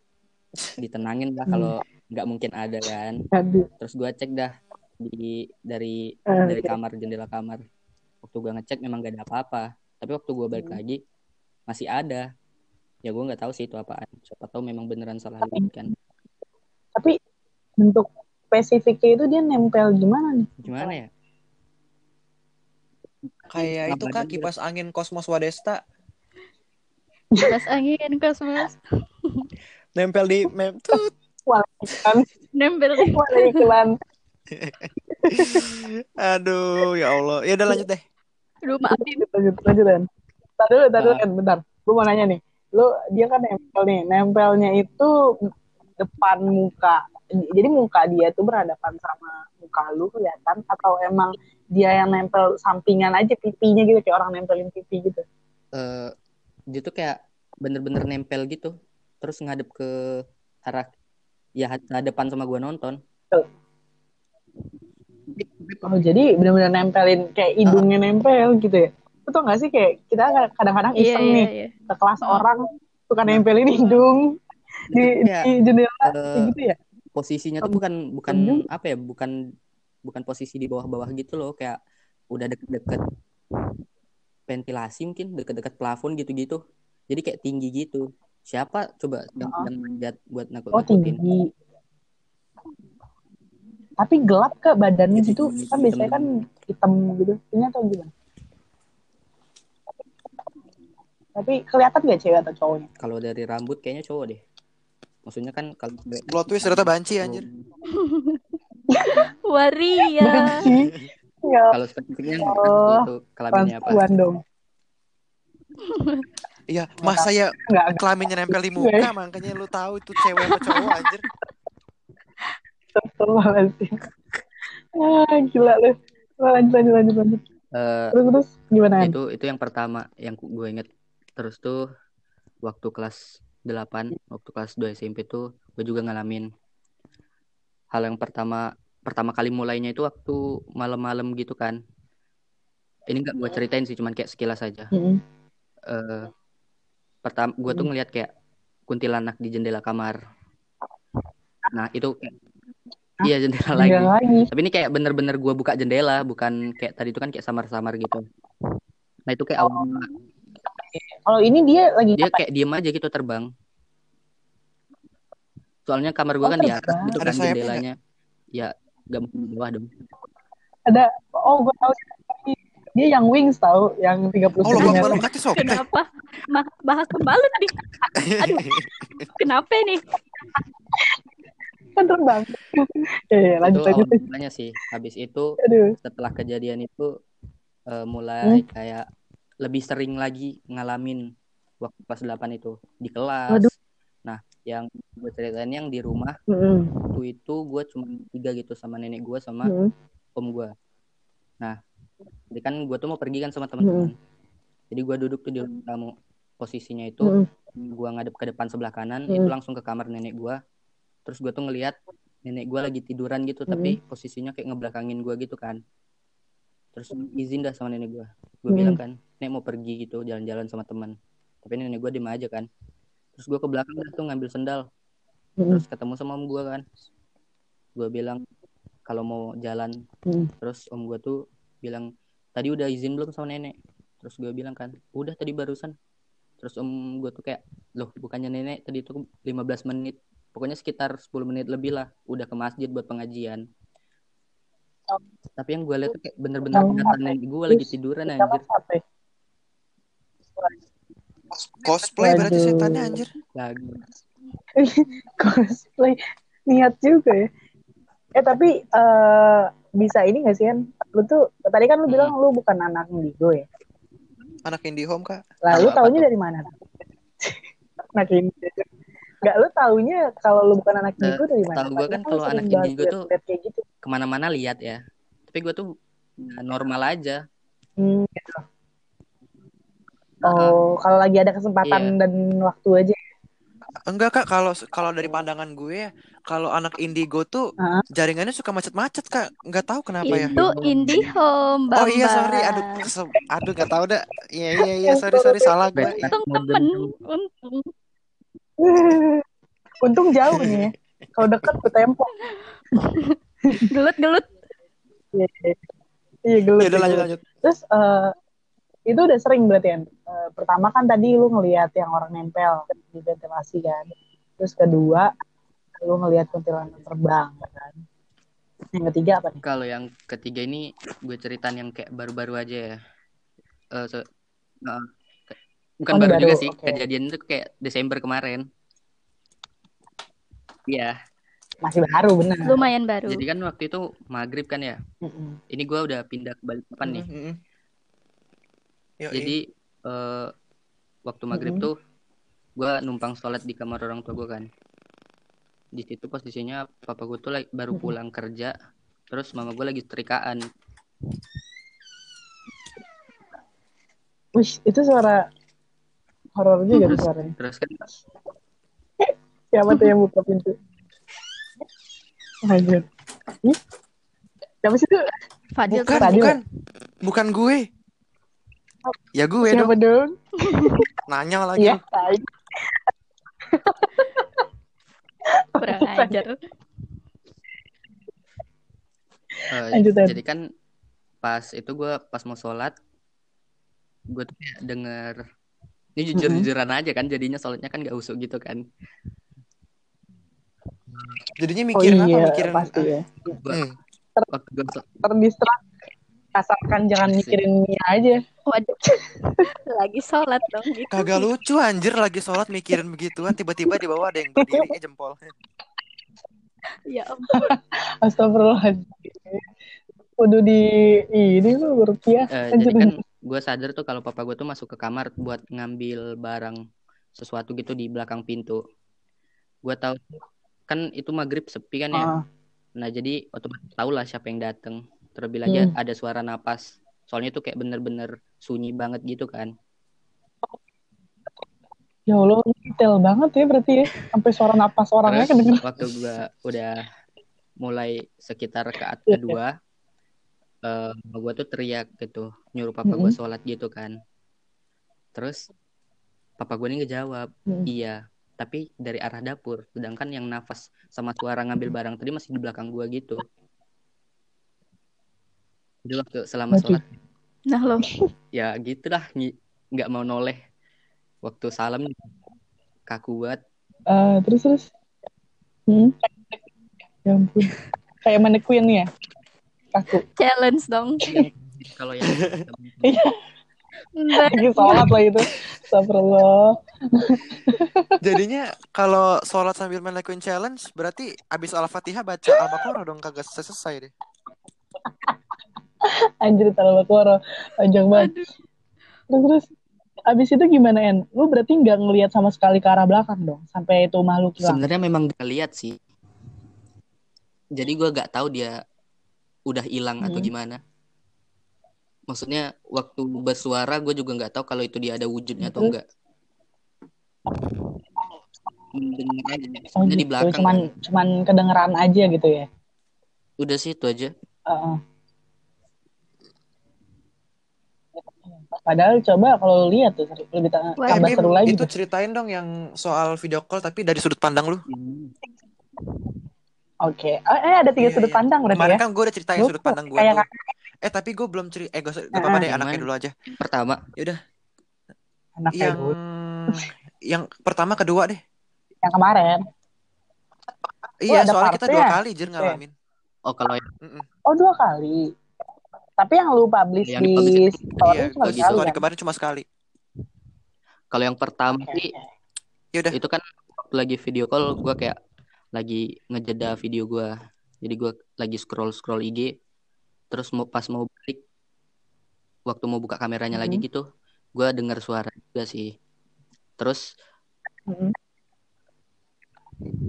ditenangin lah kalau nggak mungkin ada kan Aduh. terus gua cek dah di dari Eh, dari kamar jendela kamar waktu gua ngecek memang gak ada apa-apa tapi waktu gua balik Hmm. lagi masih ada ya gua nggak tahu sih itu apaan siapa tahu memang beneran salah lihat kan Tapi bentuk spesifiknya itu dia nempel gimana nih? gimana ya Kayak itu, Kak, aja, kipas angin Kosmos Wadesta. Kipas angin kosmos. Nempel di mem tut. Wah, iklan. Nempel iklan. Aduh, ya Allah. Ya udah lanjut deh. Aduh maaf Bim. Lanjut, lanjut, lanjut, Ren. Bentar dulu, bentar dulu, Nah. Bentar. Gue mau nanya nih. Lu, dia kan nempel nih. Nempelnya itu depan muka. Jadi muka dia tuh berhadapan sama muka lu kelihatan atau emang dia yang nempel sampingan aja pipinya gitu kayak orang nempelin pipi gitu. eh dia tuh kayak bener-bener nempel gitu terus ngadep ke arah ya hadapan sama gua nonton. Oh, jadi benar-benar nempelin kayak hidungnya nempel gitu ya. Lu tau gak sih kayak kita kadang-kadang Iya iseng iya nih iya. ke kelas orang suka nempelin hidung di, Ya, di jendela eh, kayak gitu ya. posisinya tuh bukan bukan Serem apa ya bukan bukan posisi di bawah-bawah gitu loh kayak udah deket-deket ventilasi mungkin deket-deket plafon gitu-gitu. Jadi kayak tinggi gitu siapa coba yang Oh. yang manjat buat Oh nakut-nakutin tinggi. Tapi gelap ke badannya Jadi gitu hitam. kan biasanya kan hitam gitu. Ini atau gimana? Tapi kelihatan gak cewek atau cowoknya? kalau dari rambut kayaknya cowok deh maksudnya kan kalau Plot twist ternyata banci anjir. Waria. Banci. Ya, kalau spesifiknya Oh, itu kelaminnya apa dong. Iya, masa ya Enggak, kelaminnya nempel di muka, makanya lu tahu itu cewek apa cowok anjir. Astagfirullahaladzim. Ah, gila lu. Lanjut, lanjut, lanjut, lanjut. Eh, Terus, terus gimana? An? itu itu yang pertama yang gue inget terus tuh waktu kelas 8 waktu kelas 2 SMP tuh gue juga ngalamin hal yang pertama pertama kali mulainya itu waktu malam-malam gitu kan ini nggak gue ceritain sih cuman kayak sekilas saja Mm-mm. eh pertama gue tuh ngeliat kayak kuntilanak di jendela kamar. Nah itu kayak Hah? iya jendela lagi. lagi. tapi ini kayak bener-bener gue buka jendela bukan kayak tadi itu kan kayak samar-samar gitu. Nah itu kayak awal Kalau ini dia lagi dia kayak diem aja gitu terbang. Soalnya kamar gue Oh, kan di atas gitu Ada kan jendelanya. ya gak mungkin di bawah dong. Ada oh gue tahu dia yang wings tahu yang 30 Oh, lubang cm. sob. Kenapa? Ma- bahas pembalut nih. Aduh. Kenapa nih? kan terbang. ya, ya, lanjut itu lanjut. mulanya sih habis itu Aduh. setelah kejadian itu eh, mulai Hmm. kayak lebih sering lagi ngalamin waktu kelas 8 itu di kelas Waduh. nah yang gue ceritain yang di rumah Mm-mm. waktu itu gue cuma tiga gitu sama nenek gue sama Mm-mm. om gue nah jadi kan gue tuh mau pergi kan sama teman-teman jadi gue duduk tuh di ruang tamu posisinya itu Mm-mm. gue ngadep ke depan sebelah kanan Hmm. itu langsung ke kamar nenek gue terus gue tuh ngeliat nenek gue lagi tiduran gitu tapi Hmm. posisinya kayak ngebelakangin gue gitu kan terus izin dah sama nenek gue gue Hmm. bilang kan nek mau pergi gitu jalan-jalan sama teman tapi nenek gue diem aja kan terus gue ke belakang dah tuh ngambil sendal Mm-mm. terus ketemu sama om gue kan gue bilang kalau mau jalan Mm. terus om gue tuh bilang tadi udah izin belum sama nenek. Terus gue bilang kan udah tadi barusan. Terus om gue tuh kayak loh bukannya nenek tadi tuh 15 menit pokoknya sekitar 10 menit lebih lah udah ke masjid buat pengajian. Tapi yang gue lihat tuh kayak bener-bener kelihatan nenek gue lagi tiduran anjir. ya? Cosplay berarti setannya anjir. lagi. Cosplay. Niat juga ya. Eh tapi eh, bisa ini gak sih kan lu tuh tadi kan lu Hmm. bilang lu bukan anak Indigo ya Anak indie home kak. lalu taunya tuh? dari mana anak Indigo Enggak, lu taunya kalau lu bukan anak Eh, Indigo dari mana? tahu gua kan kalau anak Indigo tuh- kayak gitu. ke mana-mana lihat ya tapi gue tuh ya, normal aja Hmm, gitu. Oh, kalau lagi ada kesempatan Iya. dan waktu aja. Enggak kak, kalau kalau dari pandangan gue ya, kalau anak indigo tuh Hah? jaringannya suka macet-macet kak. Nggak tahu kenapa ya. Itu IndiHome, Bambang. Oh iya sorry, aduh, aduh nggak tahu dah. Iya iya iya sorry sorry salah gue. Untung temen, untung. Untung jauh nih ya. Kalau dekat ke tempo. Gelut-gelut. Iya, iya gelut. Ya udah lanjut gelut. lanjut. Terus eh, itu udah sering berarti kan. Eh, pertama kan tadi lu ngelihat yang orang nempel di ventilasi kan. Terus kedua lu ngelihat kuntilanak terbang kan. Yang ketiga apa nih? Kalau yang ketiga ini gue ceritain yang kayak baru-baru aja ya. Eh, se- eh, ke- bukan Oh, baru, baru, juga sih. oke. Kejadian itu kayak Desember kemarin. Iya. Masih baru benar. Lumayan baru. Jadi kan waktu itu maghrib kan ya. Mm-mm. Ini gue udah pindah ke Balikpapan nih. Mm, mm, mm. Yoi. Jadi eh, waktu maghrib Mm-mm. tuh gue numpang sholat di kamar orang tua gue kan. Di situ posisinya papa gue tuh lagi- baru pulang kerja. Terus mama gue lagi setrikaan. Wih, itu suara horor juga tuh suaranya. Terus kan Siapa tuh yang buka pintu? Lanjut. Ih, Siapa sih tuh? Fadil Bukan Tadi bukan bukan gue. Ya gue dong. Siapa dong? Nanya lagi. Tai. kurang ajar. Lanjut, Ed. jadi kan pas itu gue pas mau sholat gue tuh kayak denger ini jujur jujuran aja kan jadinya sholatnya kan gak usuk gitu kan Jadinya Oh mikirin apa? iya, Mikirin pasti ya. Hmm. waktu gue Terdistrak. Asalkan jangan Asik. mikirin Mia aja. Waduh. Lagi sholat dong gitu. Kagak lucu anjir lagi sholat mikirin begituan tiba-tiba di bawah ada yang berdiri eh, jempol. Ya ampun. Astagfirullahaladzim. Udah di ini lu berkiah. Eh, jadi kan gue sadar tuh kalau papa gue tuh masuk ke kamar buat ngambil barang sesuatu gitu di belakang pintu gue tahu kan itu maghrib sepi kan ya Ah, nah jadi otomatis tau lah siapa yang dateng terlebih lagi Hmm. ada suara napas soalnya itu kayak bener-bener sunyi banget gitu kan ya Allah, detail banget ya berarti ya. Sampai suara napas orangnya Terus waktu gua udah mulai sekitar rakaat Iya, kedua eh gue tuh teriak gitu nyuruh papa gue Mm-mm. sholat gitu kan terus papa gue ini ngejawab Mm. iya tapi dari arah dapur sedangkan yang nafas sama suara ngambil barang tadi masih di belakang gue gitu jadi waktu selama sholat Nah lo, ya gitu dah ngi- nggak mau noleh waktu salam kaku banget Eh, terus terus. Hmm. Ya ampun. Kayak mannequin ya. Kaku. challenge dong. kalau yang Enggak. Lagi sholat lah itu. Astagfirullah. Jadinya kalau sholat sambil main lakuin challenge, berarti abis Al-Fatihah baca Al-Baqarah dong kagak selesai deh. Anjir terlalu koro. Panjang banget. Aduh. Terus terus. Abis itu gimana En? Lu berarti nggak ngelihat sama sekali ke arah belakang dong, sampai itu makhluk hilang. sebenarnya memang gak lihat sih jadi gue gak tahu dia udah hilang atau Hmm. gimana maksudnya waktu bersuara gue juga nggak tahu kalau itu dia ada wujudnya atau Terus? enggak Mendengar aja. Oh di gitu. belakang Cuman kan. cuman kedengeran aja gitu ya. udah sih itu aja Heeh. Padahal coba kalau lu lihat tuh lebih ta- Wah, tambah Bim, seru lagi itu tuh. ceritain dong yang soal video call tapi dari sudut pandang lu. Oke. Oh, eh ada tiga Iya, sudut iya. pandang berarti Kemarin ya. kan gue udah ceritain sudut pandang gue kayak tuh. Eh tapi gue belum cerita. Eh gak, Ah, apa-apa deh anaknya dulu aja. pertama Yaudah. anak Yang gue. yang pertama kedua deh. Yang kemarin. Iya ada soalnya kita dua kali jir ngalamin. oh kalau yang. Oh dua kali. Tapi yang lu publish Yang di dipublish- story Iya, cuma gitu. sekali story kan? kemarin cuma sekali. kalau yang pertama Oke, sih. Yaudah. itu kan waktu lagi video call gue kayak lagi ngejeda video gue jadi gue lagi scroll scroll IG terus mau pas mau balik waktu mau buka kameranya lagi Mhm. gitu gue dengar suara juga sih terus Mm-mm.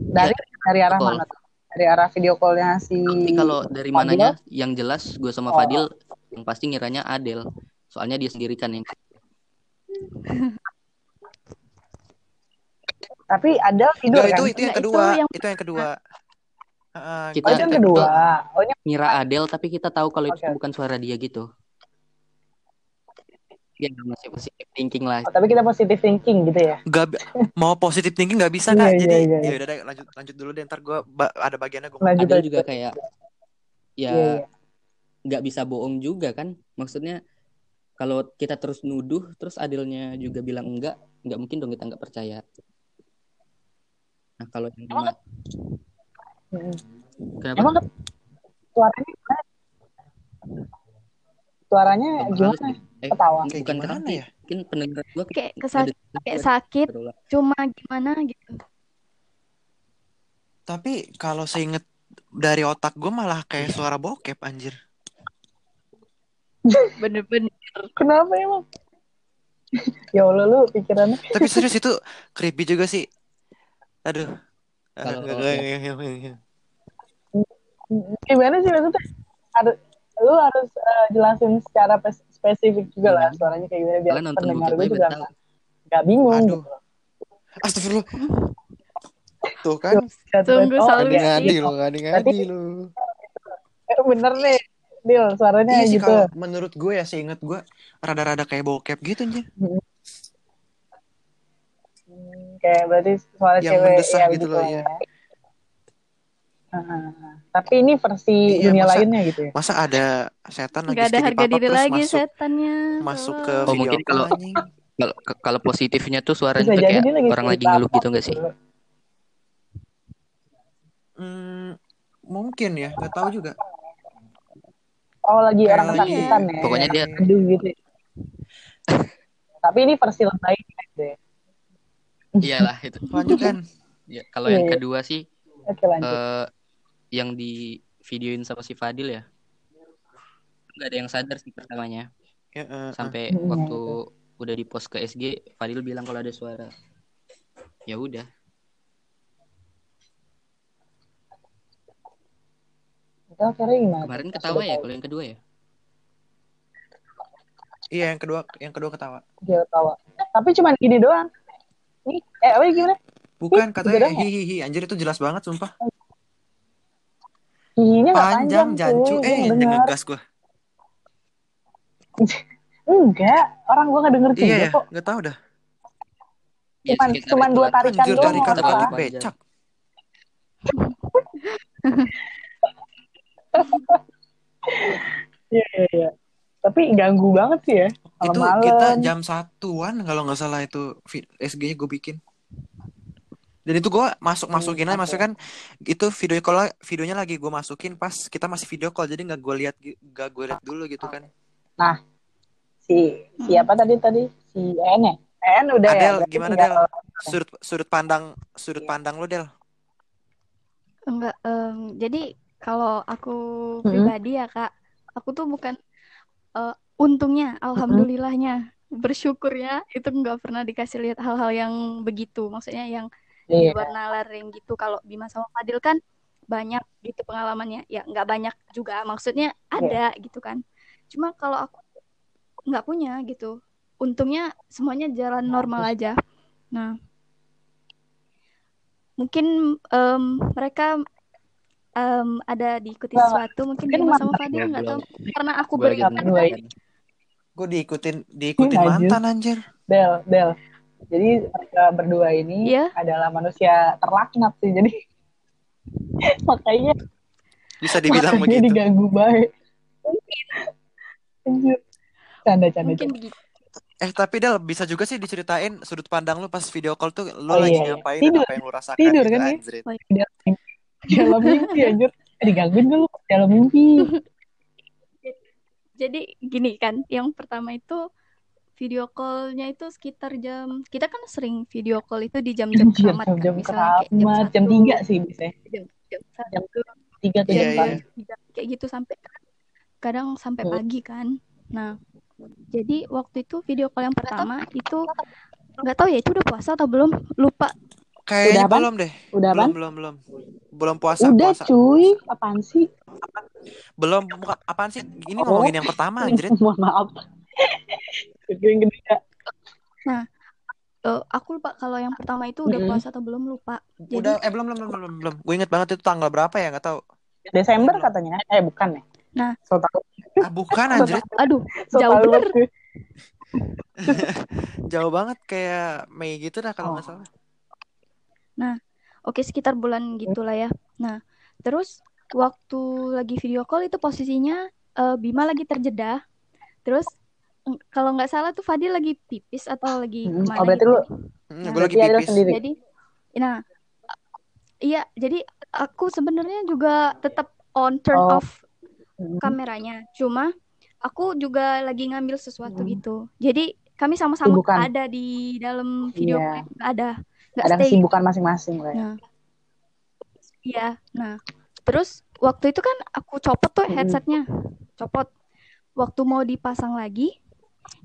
Dari dari arah call. mana? tuh? Dari arah video callnya si. tapi kalau dari Fadil? mananya yang jelas gue sama Oh. Fadil yang pasti ngiranya Adel soalnya dia sendiri kan yang Tapi ada tidur Enggak, kan? itu itu yang Nggak, itu kedua. yang Itu yang kedua. Heeh, Kita- Oh itu yang kedua. Oh ini ngira Adel tapi kita tahu kalau itu Oke. bukan suara dia gitu ya masih positive thinking lah oh, tapi kita positive thinking gitu ya. Gak mau positif thinking nggak bisa Iya, kak. iya, Jadi iya, iya. ya udah deh, lanjut lanjut dulu deh. Ntar gue ada bagiannya gue. Lanjut aja. juga kayak Iya, ya iya. nggak bisa bohong juga kan maksudnya kalau kita terus nuduh terus Adelnya juga bilang enggak nggak mungkin dong kita nggak percaya nah kalau yang Emang lima Mm. kenapa Emang ke- suaranya gimana? Suaranya gimana? Eh Ketawa. Kayak bukan gimana keranti ya? mungkin pendengar gua Kayak kesak kayak sakit, berulang. cuma gimana gitu. Tapi kalau seinget dari otak gue malah kayak suara bokep anjir. Bener-bener. Kenapa emang? ya Allah lu pikirannya. Tapi serius itu creepy juga sih. Aduh. Ah, Kalau nggak. Gimana sih maksudnya? Harus lu harus eh, jelasin secara pes- spesifik juga lah Hmm. suaranya kayak gimana biar kalian nonton pendengar gue juga nggak nggak bingung Aduh. gitu. Astagfirullah. Tuh kan. Sungguh Oh, selalu iya. Ngadi lo, ngadi ngadi lo. Eh, bener nih, Dil, suaranya Iya sih gitu. kalau menurut gue ya seinget gue rada-rada kayak bokep gitu anjir. Hmm, kayak berarti suara Yang cewek mendesah ya gitu begitu loh, iya. ya. Tapi ini versi Iya, dunia masa- lainnya gitu ya. Masa ada setan lagi Nggak ada harga diri terus lagi masuk setannya. masuk ke. Oh, mungkin kalau- kalau kalau positifnya tuh suaranya Bisa tuh kayak lagi orang lagi ngeluh gitu nggak sih. Hmm, mungkin ya, nggak tahu juga. Oh lagi Kayak orang kesakitan ya. Pokoknya dia- aduh gitu. tapi ini versi lain gitu ya. iyalah itu Lanjut kan. ya kalau Iya, yang iya. kedua sih Oke lanjut. eh yang di videoin sama si Fadil ya nggak ada yang sadar sih pertamanya Ya, eh. sampai Hmm, waktu udah di post ke SG Fadil bilang kalau ada suara ya udah kemarin ketawa ya kalau yang kedua ya Iya, yang kedua yang kedua ketawa. Dia ketawa. Tapi cuma gini doang. Nih, eh apa gimana? Bukan katanya beneran ya? hihihi anjir itu jelas banget sumpah. Nggak panjang, cuy. jancu. Gua Eh, ngedenger. ngegas gue. Enggak, orang gua nggak denger juga Iya ya, kok. nggak tahu dah. Ya, Cuman- sekitar cuman itu dua tarikan Anjir, doang, tarikan apa-apa. becak. Iya, iya, iya. Tapi ganggu banget sih ya. Itu Malam-malam. kita jam satuan kalau nggak salah itu SG-nya gue bikin. Dan itu gue masuk masukin aja, Hmm, maksudnya kan itu video call videonya lagi gue masukin pas kita masih video call, jadi nggak gue lihat nggak gue lihat dulu gitu kan. Si siapa tadi tadi? Si En ya? En udah ya. Adel, berarti gimana tinggal- Sudut sudut pandang sudut pandang lu Del. Enggak, em, jadi kalau aku Mm-mm. pribadi ya Kak, aku tuh bukan eh, untungnya, alhamdulillahnya, bersyukurnya itu nggak pernah dikasih lihat hal-hal yang begitu, maksudnya yang di Iya. luar nalar yang gitu. Kalau Bima sama Fadil kan banyak gitu pengalamannya, ya nggak banyak juga, maksudnya ada gitu kan. Cuma kalau aku nggak punya gitu, untungnya semuanya jalan normal aja. Nah, mungkin em, mereka em, ada diikuti Nggak, sesuatu, mungkin mungkin Bima sama. Fadil Belum, nggak tahu, karena aku kan. ini. Gue diikutin diikutin mantan anjir. Del, Del. Jadi mereka berdua ini Iya. adalah manusia terlaknat sih. Jadi makanya Bisa dibilang makanya begitu. diganggu baik. Anjir. Canda, canda, Mungkin begitu. Eh tapi Del bisa juga sih diceritain sudut pandang lu pas video call tuh lu Oh, lagi iya, iya. ngapain Tidur. dan apa yang lu rasakan Tidur gitu kan ya? anjir. Dalam mimpi anjir. Eh, digangguin gak lu dalam mimpi? Jadi gini kan, yang pertama itu video call-nya itu sekitar jam kita kan sering video call itu di jam-jam Anjir, keramat kan, jam-jam misalnya kayak jam keramat. Jam satu, 3 sih biasanya. jam, jam Jam satu, 3 tuh Iya, jam iya. pagi. tiga, kayak gitu sampai kadang sampai Hmm. pagi kan. Nah, jadi waktu itu video call yang pertama itu nggak tahu ya itu udah puasa atau belum, lupa. Kayaknya Udah belum deh. Udah Belum kan? belum belum. Belum puasa Udah puasa. cuy, apaan sih? Belum buka apaan sih? Ini Oh. ngomongin yang pertama anjir. Mohon maaf. Itu yang gede ya. Eh, aku lupa kalau yang pertama itu udah puasa atau belum lupa. Jadi Udah eh belum belum belum belum belum. Gue inget banget itu tanggal berapa ya nggak tahu. Desember katanya. Eh bukan ya? Nah. So tau. Ah bukan anjir. aduh, So jauh bener. Jauh banget kayak Mei gitu dah kalau Oh. nggak salah. Oke, sekitar bulan gitulah ya. Nah, terus waktu lagi video call itu posisinya eh, Bima lagi terjeda. Terus kalau nggak salah tuh Fadil lagi pipis atau lagi Hmm, ke mana oh, berarti gitu. lu- Hmm, Nah, gue lagi pipis. sendiri. Jadi, nah, iya, jadi aku sebenarnya juga tetap on turn Oh. off Hmm. kameranya. Cuma aku juga lagi ngambil sesuatu Hmm. gitu. Jadi kami sama-sama Sibukan. ada di dalam video call. Ada, nggak Ada stay kesibukan masing-masing lah ya. Nah, iya. Nah, terus waktu itu kan aku copot tuh headsetnya, copot. Waktu mau dipasang lagi,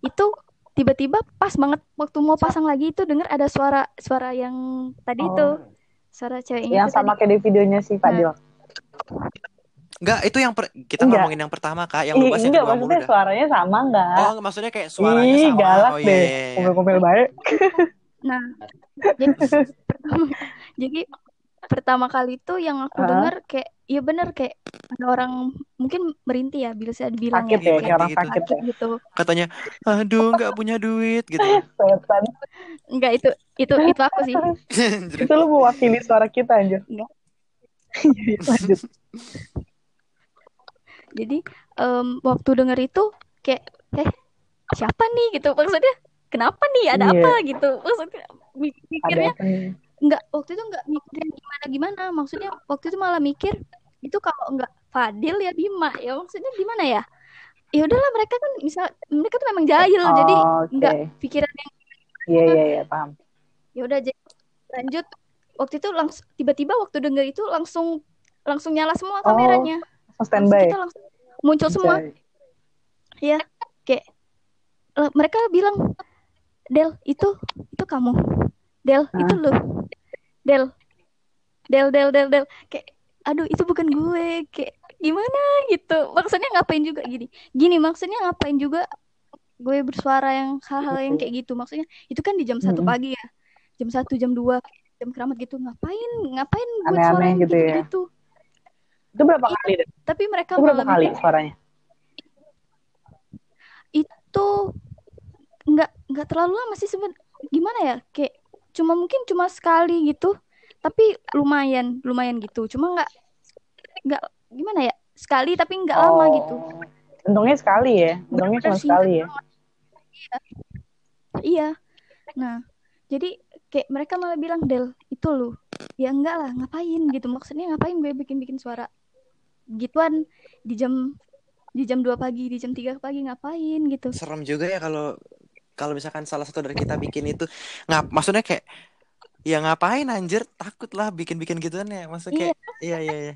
itu tiba-tiba pas banget waktu mau pasang lagi itu dengar ada suara suara yang tadi Oh. itu, suara cewek Yang itu sama tadi. kayak di videonya si Fadil. Enggak, itu yang per- kita Enggak. ngomongin yang pertama Kak, yang lu bahas yang kedua maksudnya dah. suaranya sama enggak? Oh, maksudnya kayak suaranya Ih, sama. galak Oh deh. iya, iya. Komel-komel baik. Nah, jadi pertama, jadi pertama kali itu yang aku Hah? dengar kayak, iya bener kayak ada orang mungkin merintih ya, bisa dibilang Sakit ya, ya, kayak orang gitu. sakit sakit ya. gitu. Katanya, aduh nggak punya duit gitu. Enggak itu itu itu aku sih. Itu lu mewakili suara kita anjir. Enggak. Jadi lanjut. Jadi em, waktu denger itu kayak eh siapa nih gitu maksudnya kenapa nih ada Iya. apa gitu maksudnya mikirnya enggak waktu itu enggak mikirin gimana gimana maksudnya waktu itu malah mikir itu kalau enggak Fadil ya Bima ya maksudnya gimana ya ya udahlah mereka kan misal mereka tuh memang jahil jadi Oh, Oke. enggak pikiran yang Iya, iya, iya, paham. ya udah jadi lanjut waktu itu langsung tiba-tiba waktu denger itu langsung langsung nyala semua Oh, kameranya langsung standby. kita langsung muncul semua Anjay. kayak mereka bilang Del itu itu kamu Del Hah? itu lu Del Del Del Del Del kayak aduh itu bukan gue kayak gimana gitu. Maksudnya ngapain juga? Gini gini maksudnya ngapain juga gue bersuara yang hal-hal yang kayak gitu? Maksudnya itu kan di jam satu pagi ya. Jam satu jam dua jam keramat gitu. Ngapain ngapain buat suara yang gitu gitu ya. gitu? Itu berapa kali? Del? tapi mereka Itu berapa kali suaranya? itu nggak nggak terlalu lama sih seben gimana ya? Kayak cuma mungkin cuma sekali gitu tapi lumayan lumayan gitu. Cuma nggak nggak gimana ya? Sekali tapi nggak lama gitu. Oh. Untungnya sekali ya. Untungnya cuma sekali ya. iya. Nah jadi kayak mereka malah bilang Del itu lu. Ya enggak lah ngapain gitu. Maksudnya ngapain gue bikin bikin suara gituan di jam di jam 2 pagi di jam 3 pagi ngapain gitu. Serem juga ya kalau kalau misalkan salah satu dari kita bikin itu ngap maksudnya kayak ya ngapain anjir? Takut lah bikin-bikin gituan ya. Maksudnya kayak iya iya iya.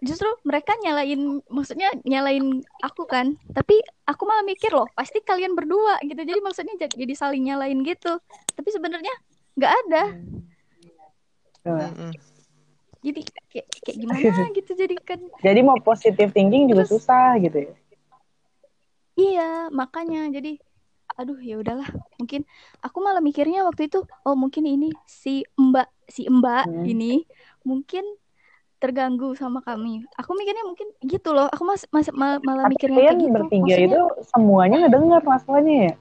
Justru mereka nyalain maksudnya nyalain aku kan. Tapi aku malah mikir loh pasti kalian berdua gitu. Jadi maksudnya jadi, jadi saling nyalain gitu. Tapi sebenarnya nggak ada. Tuh. Mm-mm. jadi kayak kayak gimana gitu jadi kan. Jadi mau positive thinking juga Terus- susah gitu ya. iya makanya. Jadi aduh ya udahlah mungkin aku malah mikirnya waktu itu oh mungkin ini si mbak si mbak Hmm. ini mungkin terganggu sama kami aku mikirnya mungkin gitu loh aku mas, mas mal- malah Tapi mikirnya kayak gitu bertiga Maksudnya- itu semuanya ngedenger masalahnya ya.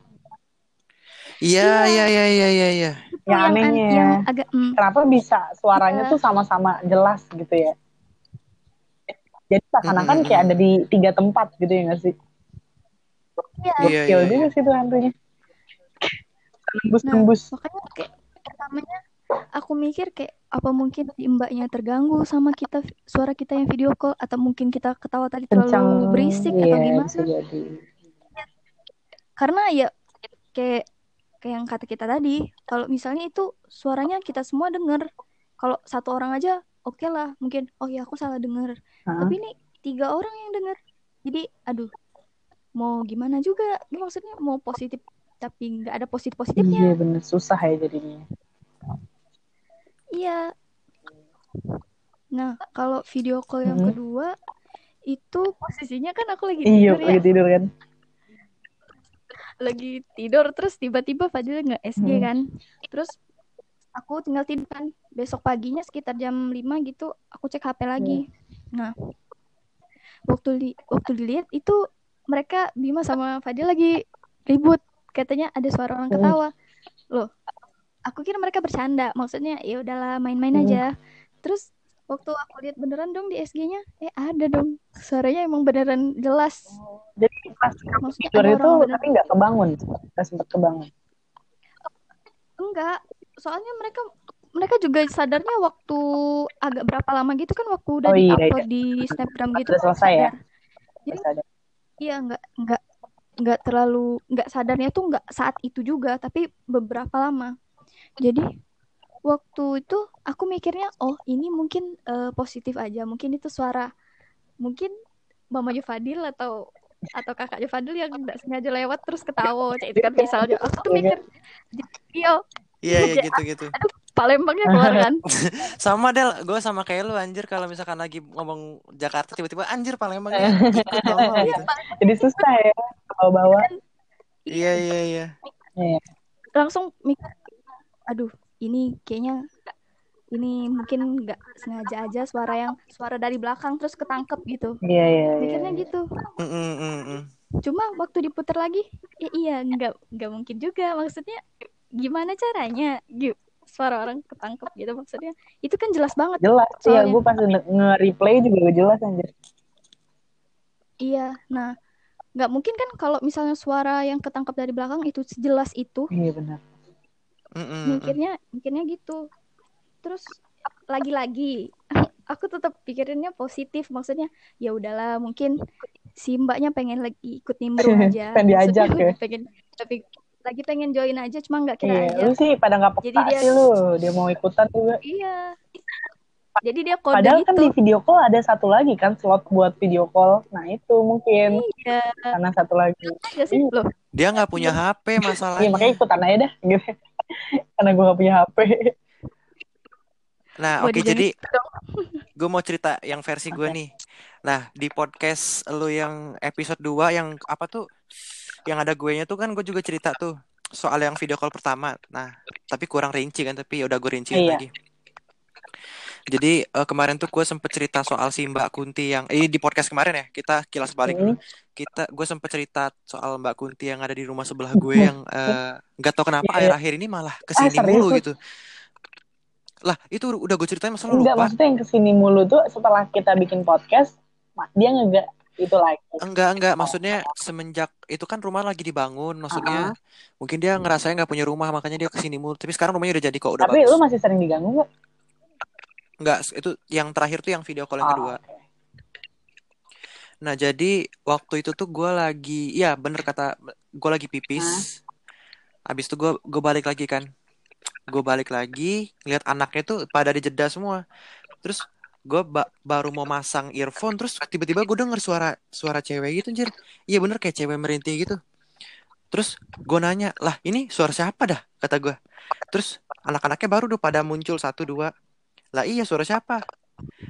iya iya iya iya iya iya itu Yang an- anehnya. yang agak mm, Kenapa bisa suaranya Iya. tuh sama-sama jelas gitu ya? Jadi seakan-akan Mm-mm. kayak ada di tiga tempat gitu ya nggak sih? Iya Iya, Gokil iya, juga iya. sih tuh hantunya. Tembus-tembus. makanya kayak pertamanya aku mikir kayak apa mungkin mbaknya terganggu sama kita suara kita yang video call atau mungkin kita ketawa tadi terlalu kencang berisik iya, atau gimana jadi. karena ya kayak kayak yang kata kita tadi kalau misalnya itu suaranya kita semua denger kalau satu orang aja oke lah mungkin oh ya aku salah denger Hah? tapi ini tiga orang yang denger jadi aduh mau gimana juga. Maksudnya mau positif tapi nggak ada positif Iya positifnya bener. Susah ya jadinya. iya. Nah kalau video call yang Mhm. kedua itu posisinya kan aku lagi Iya tidur ya. lagi tidur kan. lagi tidur terus tiba-tiba Fadil nge SG Hmm. kan. Terus aku tinggal tidur kan. Besok paginya sekitar jam 5 gitu aku cek HP lagi. Nah waktu di waktu dilihat itu mereka Bima sama Fadil lagi ribut. Katanya ada suara orang ketawa. Loh aku kira mereka bercanda. Maksudnya ya udahlah main-main Hmm. aja. Terus waktu aku lihat beneran dong di SG-nya eh ada dong. Suaranya emang beneran jelas. Jadi pas kamu Maksudnya tidur itu bener- tapi nggak kebangun, nggak sempet kebangun. Enggak, soalnya mereka mereka juga sadarnya waktu agak berapa lama gitu kan waktu udah Oh iya, di-upload di Snapgram gitu. Udah selesai ya? Jadi. Iya enggak enggak enggak terlalu enggak sadarnya tuh enggak saat itu juga, tapi beberapa lama. Jadi waktu itu aku mikirnya oh ini mungkin eh, positif aja, mungkin itu suara mungkin mamanya Fadil atau atau kakaknya Fadil yang nggak sengaja lewat terus ketawa kayak itu kan misalnya aku tuh mikir iya iya iya gitu gitu. aduh Palembangnya keluar kan? Sama Del. Gue sama kayak lu anjir. Kalau misalkan lagi ngomong Jakarta tiba-tiba anjir Palembangnya ikut ngomong gitu. Jadi susah ya bawa-bawa. iya iya iya. Iya. langsung mikir aduh ini kayaknya ini mungkin nggak sengaja aja suara yang suara dari belakang terus ketangkep gitu. Iya iya. iya. mikirnya gitu. Mm, mm, mm, mm. cuma waktu diputar lagi ya iya nggak nggak mungkin juga. Maksudnya gimana caranya gitu suara orang ketangkep gitu maksudnya itu kan jelas banget Jelas. Iya, Soalnya. gue pas nge- nge-replay juga jelas anjir. iya nah nggak mungkin kan kalau misalnya suara yang ketangkep dari belakang itu sejelas itu Iya benar. Mikirnya mikirnya gitu terus lagi-lagi aku tetap pikirinnya positif maksudnya ya udahlah mungkin si mbaknya pengen lagi ikut nimbrung aja Pengen diajak ya? pengen tapi lagi pengen join aja cuma nggak kira Iya, aja lu sih pada nggak Jadi peka dia- sih lu. Dia mau ikutan juga. iya jadi dia kode Padahal kan itu di video call ada satu lagi kan slot buat video call. Nah itu mungkin iya karena satu lagi. nggak sih loh dia nggak punya HP Iya masalahnya makanya ikutan aja dah. Gitu. karena gue gak punya HP. nah oke dijanji jadi dong. gue mau cerita yang versi gue nih nah di podcast lu yang episode 2 yang apa tuh yang ada gue nya tuh kan gue juga cerita tuh soal yang video call pertama nah tapi kurang rinci kan tapi ya udah gue rinciin Iya. lagi Jadi eh, kemarin tuh gue sempet cerita soal si Mbak Kunti yang eh di podcast kemarin ya kita kilas balik dulu. Hmm. Kita gue sempet cerita soal Mbak Kunti yang ada di rumah sebelah gue yang eh, nggak tahu kenapa Iya. akhir-akhir ini malah ke sini serius mulu lu? gitu. Lah itu udah gue ceritain masa lu Enggak, lupa? maksudnya yang ke sini mulu tuh setelah kita bikin podcast, dia ngegak itu lagi. Enggak enggak maksudnya semenjak itu kan rumah lagi dibangun maksudnya mungkin dia ngerasa nggak punya rumah makanya dia ke sini mulu. Tapi sekarang rumahnya udah jadi kok udah Tapi bagus. lu masih sering diganggu nggak? Enggak itu yang terakhir tuh yang video call yang Oh, kedua. oke. Nah, jadi waktu itu tuh gue lagi, ya bener kata, gue lagi pipis. Habis itu gue gue balik lagi kan. Gue balik lagi, lihat anaknya tuh pada di jeda semua. Terus gue baru mau masang earphone, terus tiba-tiba gue denger suara suara cewek gitu, anjir. Iya bener kayak cewek merintih gitu. Terus gue nanya, lah ini suara siapa dah? Kata gue. Terus anak-anaknya baru udah pada muncul satu dua. Lah iya suara siapa?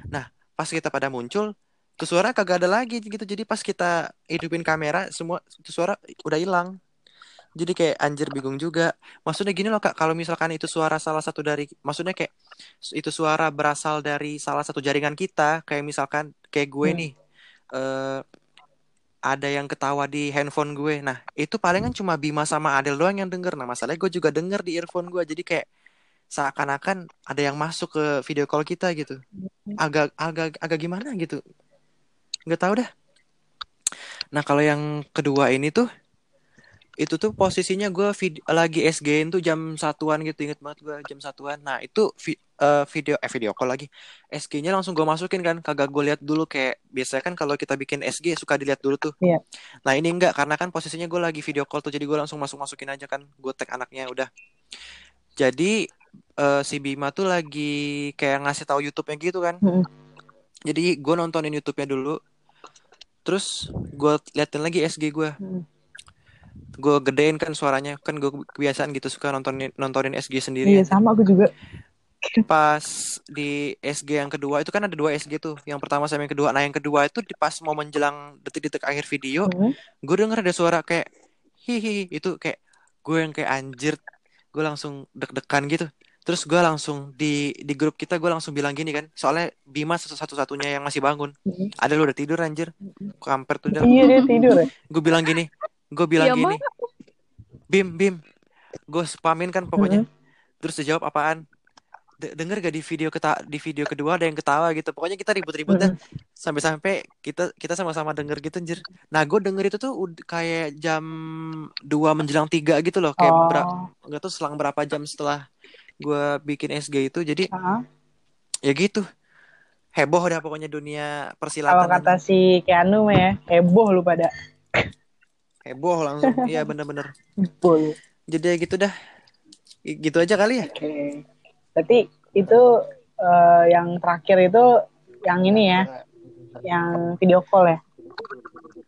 Nah, pas kita pada muncul, tuh suara kagak ada lagi gitu jadi pas kita hidupin kamera semua tuh suara udah hilang jadi kayak anjir bingung juga. Maksudnya gini loh kak. Kalau misalkan itu suara salah satu dari maksudnya kayak itu suara berasal dari salah satu jaringan kita kayak misalkan kayak gue Hmm. nih eh ada yang ketawa di handphone gue. Nah itu palingan cuma Bima sama Adel doang yang denger. Nah masalahnya gue juga denger di earphone gue. Jadi kayak seakan-akan ada yang masuk ke video call kita gitu. Agak agak agak gimana gitu. Nggak tahu dah. Nah kalau yang kedua ini tuh itu tuh posisinya gue vid- lagi SG tuh jam satuan gitu inget banget gue jam satuan. Nah itu vi- eh, video eh video call lagi. SG-nya langsung gue masukin kan kagak gue lihat dulu kayak biasanya kan kalau kita bikin SG suka dilihat dulu tuh. Iya. nah ini enggak karena kan posisinya gue lagi video call tuh jadi gue langsung masuk masukin aja kan gue tag anaknya udah. Jadi eh, si Bima tuh lagi kayak ngasih tahu YouTube-nya gitu kan. Mm-mm. jadi gue nontonin YouTube-nya dulu. Terus gue liatin lagi SG gue Mm. Gue gedein kan suaranya kan gue kebiasaan gitu suka nontonin nontonin SG sendiri Iya sama aku juga. pas di SG yang kedua itu kan ada dua SG tuh yang pertama sama yang kedua nah yang kedua itu di pas mau menjelang detik-detik akhir video Hmm. gue denger ada suara kayak hihi itu kayak gue yang kayak anjir gue langsung deg-degan gitu terus gue langsung di di grup kita gue langsung bilang gini kan soalnya Bima satu satu-satunya yang masih bangun Mhm. ada lu udah tidur anjir kamper tuh Del. Iya dia tidur ya. gue bilang gini gue bilang Iya, gini. Bim Bim. Gue spamin kan pokoknya. Terus dia jawab apaan? De- denger gak di video keta di video kedua ada yang ketawa gitu. Pokoknya kita ribut-ribut dah. Sampai-sampai kita kita sama-sama denger gitu anjir. Nah gue denger itu tuh kayak jam 2 menjelang tiga gitu loh. Kayak Oh. nggak tahu selang berapa jam setelah gue bikin SG itu. Jadi Ah. ya gitu. Heboh dah pokoknya dunia Kalau persilatan kata si Keanu mah ya, heboh lu pada. heboh langsung iya bener-bener Heboh jadi ya gitu dah gitu aja kali ya Oke. Berarti itu eh, yang terakhir itu yang ini ya, yang video call ya.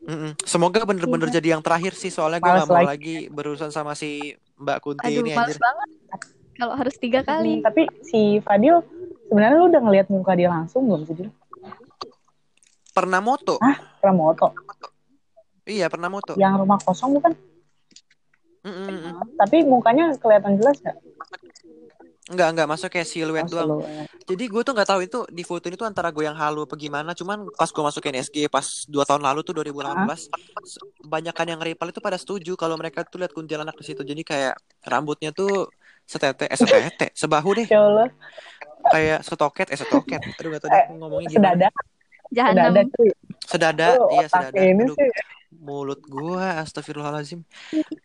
Mm-mm. Semoga bener-bener jadi yang terakhir sih soalnya gue gak mau lagi. lagi berurusan sama si Mbak Kunti Aduh, ini males anjir. banget. Kalau harus tiga kali. Hmm, tapi si Fadil sebenarnya lu udah ngeliat muka dia langsung belum sih? Pernah moto? Hah? Pernah moto. Iya pernah moto. Yang rumah kosong bukan? Mm-mm-mm. Tapi mukanya kelihatan jelas nggak? Enggak enggak masuk kayak siluet Oh, doang. siluet. Jadi gue tuh nggak tahu itu di foto ini tuh antara gue yang halu apa gimana. Cuman pas gue masukin SG pas dua tahun lalu tuh 2018, se- banyakan yang repel itu pada setuju kalau mereka tuh lihat kuntilanak di situ. Jadi kayak rambutnya tuh setete, eh setete, sebahu deh, Ya Allah, kayak setoket, eh setoket. Aduh gak tahu deh aku ngomongnya gimana. sedadak, Jahanam. sedadak cuy. Sedada, Lu iya sedada. ini Aduh, sih. Mulut gua astagfirullahalazim.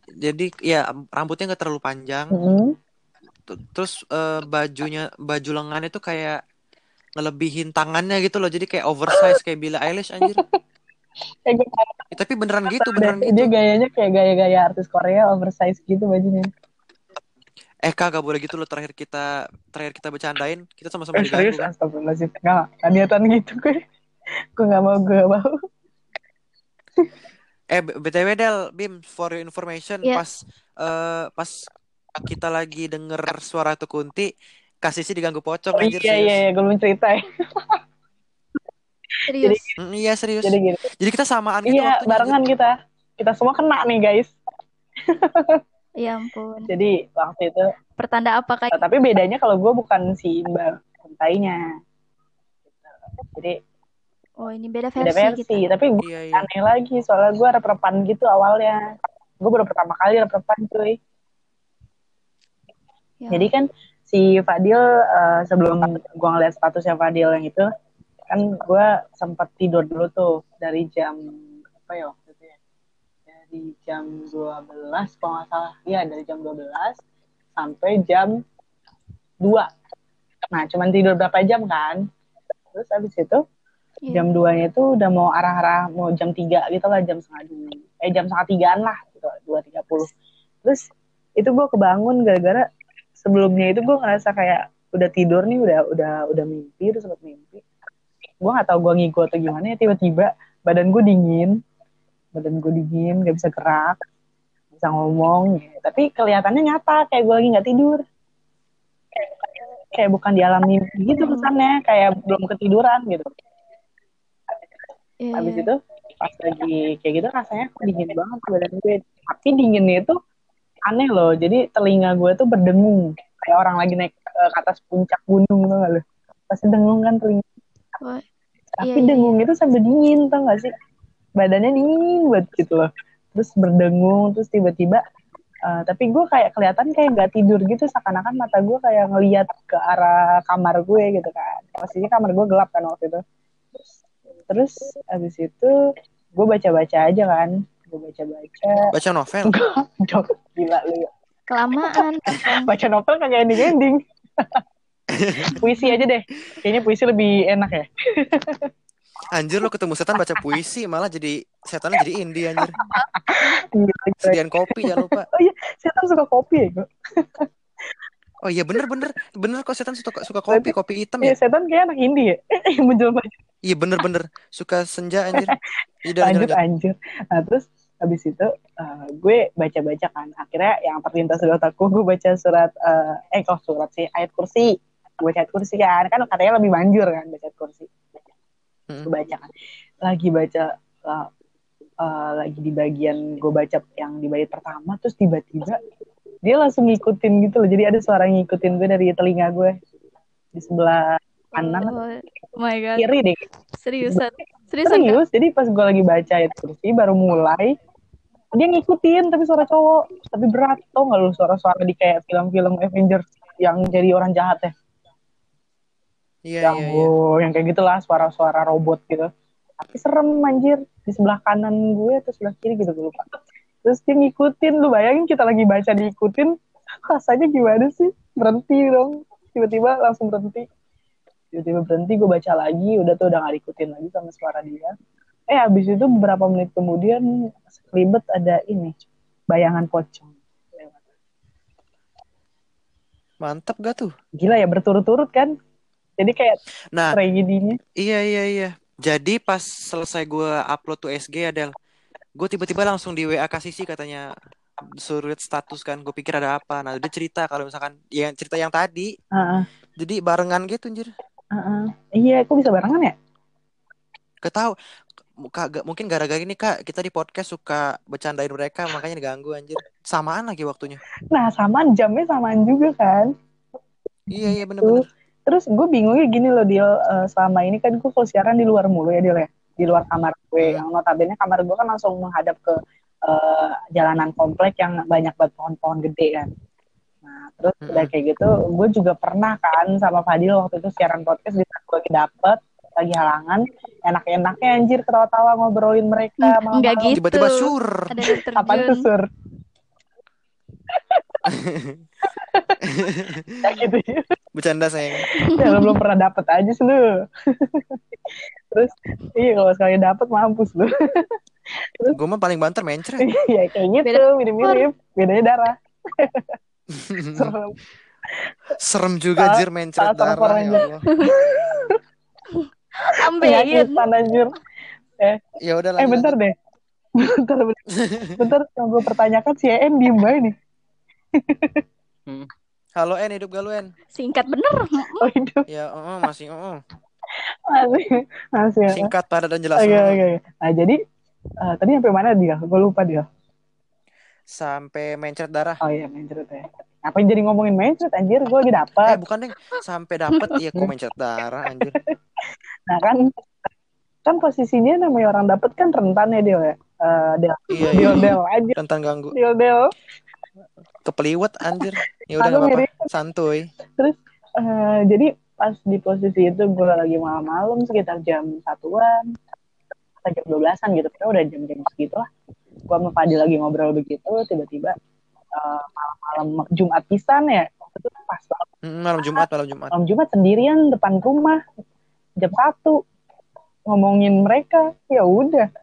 Jadi ya rambutnya nggak terlalu panjang. Hmm. T- Terus eh, bajunya baju lengannya tuh kayak ngelebihin tangannya gitu loh. Jadi kayak oversize kayak Billie Eilish anjir. Ya, tapi beneran gitu, beneran deh, gitu. Dia gayanya kayak gaya-gaya artis Korea oversize gitu bajunya. Eh kak gak boleh gitu loh terakhir kita terakhir kita bercandain kita sama-sama Eh, diganggu serius kan. astagfirullahaladzim. Nggak, nggak niatan gitu gue. Gue gak mau, gue mau. Eh BTW Del, Bim for your information Iya. pas eh, pas kita lagi denger suara tuh kunti kasih sih diganggu pocong Oh, anjir iya, serius. iya, iya, gue belum cerita ya. Serius. Mm, iya serius. Jadi gini. Jadi kita samaan gitu Iya, waktunya, barengan kita. Kita semua kena nih, guys. Ya ampun. Jadi waktu itu, Pertanda apa kayak tapi bedanya kalau gue bukan si Mbak Kuntainya. Jadi Oh, ini beda beda versi, versi. kita. Tapi gue Iya iya. aneh lagi soalnya gue rep-repan gitu awalnya. Gue baru pertama kali rep-repan cuy. Ya. Jadi kan si Fadil eh, sebelum gue ngeliat statusnya Fadil yang itu kan gue sempat tidur dulu tuh dari jam apa ya waktu itu ya dari jam 12 kalau nggak salah ya dari jam 12 sampai jam 2 nah cuman tidur berapa jam kan terus habis itu Iya. jam 2 nya itu udah mau arah-arah mau jam 3 gitu lah jam setengah dua eh jam setengah tigaan lah gitu dua tiga puluh. Terus itu gue kebangun gara-gara sebelumnya itu gue ngerasa kayak udah tidur nih udah udah udah mimpi terus sempat mimpi. Gue nggak tahu gue ngigo atau gimana ya tiba-tiba badan gue dingin. Badan gue dingin gak bisa gerak bisa ngomong gitu. tapi kelihatannya nyata kayak gue lagi nggak tidur. Kayak, bukan di alam mimpi gitu kesannya kayak belum ketiduran gitu Iya, habis itu pas lagi kayak gitu rasanya kok dingin banget badan gue. Tapi dinginnya itu aneh loh. Jadi telinga gue tuh berdengung. Kayak orang lagi naik eh, ke atas puncak gunung tuh gak lo pasti dengung kan telinga. Wah, tapi Iya, iya, dengung itu sampai dingin tau gak sih? Badannya dingin banget gitu loh. Terus berdengung terus tiba-tiba eh, tapi gue kayak kelihatan kayak gak tidur gitu. Seakan-akan mata gue kayak ngeliat ke arah kamar gue gitu kan. Posisinya kamar gue gelap kan waktu itu terus abis itu gue baca-baca aja kan gue baca-baca Baca novel. Jok, gila lu ya. kelamaan. Baca novel kagak ending-ending puisi aja deh kayaknya puisi lebih enak ya Anjir lo ketemu setan baca puisi malah jadi setannya jadi indie anjir. Gila, gila. Sediain kopi jangan lupa. setan suka kopi ya gue Oh iya bener bener. Bener kok setan suka suka kopi kopi hitam ya ya. setan kayak anak indie ya? Menjelma Iya bener bener. Suka senja anjir. Iya lanjut, lanjut. anjir nah terus habis itu eh, gue baca-baca kan. Akhirnya yang terlintas di otakku gue baca surat eh, eh kok surat sih? Ayat kursi. Gue baca ayat kursi kan. Kan katanya lebih manjur kan baca ayat kursi. Mm. gue baca kan. Lagi baca eh, eh, lagi di bagian gue baca yang di bait pertama terus tiba-tiba dia langsung ngikutin gitu loh. Jadi ada suara yang ngikutin gue dari telinga gue. Di sebelah kanan atau Oh my god. kiri deh. Seriusan. Seriusan. Serius. Jadi pas gue lagi baca ayat kursi baru mulai dia ngikutin tapi suara cowok. Tapi berat. Tau gak lu suara-suara di kayak film-film Avengers yang jadi orang jahat ya? Iya yang iya iya. oh, yang kayak gitulah suara-suara robot gitu. Tapi serem anjir. Di sebelah kanan gue atau sebelah kiri gitu gue lupa terus dia ngikutin lu bayangin kita lagi baca diikutin rasanya gimana sih? Berhenti dong. Tiba-tiba langsung berhenti. Tiba-tiba berhenti gue baca lagi udah tuh udah gak diikutin lagi sama suara dia. Eh habis itu beberapa menit kemudian sekelibet ada ini bayangan pocong. Mantap gak tuh? gila ya berturut-turut kan? Jadi kayak Nah tragedinya. iya iya iya. Jadi pas selesai gue upload tuh SG Adel, gue tiba-tiba langsung di WA kasih sih katanya suruh status kan. Gue pikir ada apa. Nah dia cerita kalau misalkan yang cerita yang tadi. Heeh, Jadi barengan gitu anjir. heeh. iya kok bisa barengan ya Ketahu kagak mungkin gara-gara ini kak kita di podcast suka bercandain mereka makanya diganggu anjir samaan lagi waktunya Nah, samaan jamnya samaan juga kan. iya iya bener-bener Terus gue bingungnya gini loh, Dil. Eh, selama ini kan gue kalau siaran di luar mulu ya, Dil ya. Di luar kamar gue. Yang notabene kamar gue kan langsung menghadap ke eh, jalanan komplek yang banyak banget pohon-pohon gede kan. Nah, terus Mm-mm. udah kayak gitu, gue juga pernah kan sama Fadil waktu itu siaran podcast di saat gue lagi dapet, lagi halangan, enak-enaknya anjir ketawa-tawa ngobrolin mereka. Hmm, enggak gitu. tiba-tiba sur Ada Apa terjun. Sur? ya gitu bercanda sayang ya lu belum pernah dapet aja sih lu terus iya kalau sekali dapet mampus lu. Gue mah paling banter mencret. Ya kayak gitu Beda mirip-mirip bedanya darah. Serem. Serem juga jir mencret darah ya. Allah. Ambeien. penyakitan anjir. Ya udah eh bentar deh. Bentar bentar, bentar yang gue pertanyakan si En diem banget nih. Halo En hidup gak lu En? Singkat bener. oh hidup. Ya oh, masih oh. Masih masih singkat padat dan jelas oke oke oke. nah jadi eh, tadi sampai mana dia gue lupa dia sampai mencret darah Oh iya main cerita ya. Apa jadi ngomongin mindset anjir? Gue lagi Eh dapet. bukan deh, sampai dapet ya komen cat darah anjir. Nah kan, kan posisinya namanya orang dapet kan rentan ya dia ya. Eh, Del, Iya Del, iya. Del aja. Rentan ganggu. Del, Del. Kepeliwet anjir. Ya udah apa-apa. Santuy. Eh, jadi pas di posisi itu gue lagi malam-malam sekitar jam satuan atau jam 12-an gitu. Pokoknya udah jam-jam segitu lah. Gue sama Fadil lagi ngobrol begitu, tiba-tiba eh, malam-malam Jumat pisan ya. Itu pas banget. Mm, Malam Jumat, malam Jumat. Malam Jumat sendirian depan rumah jam satu ngomongin mereka ya udah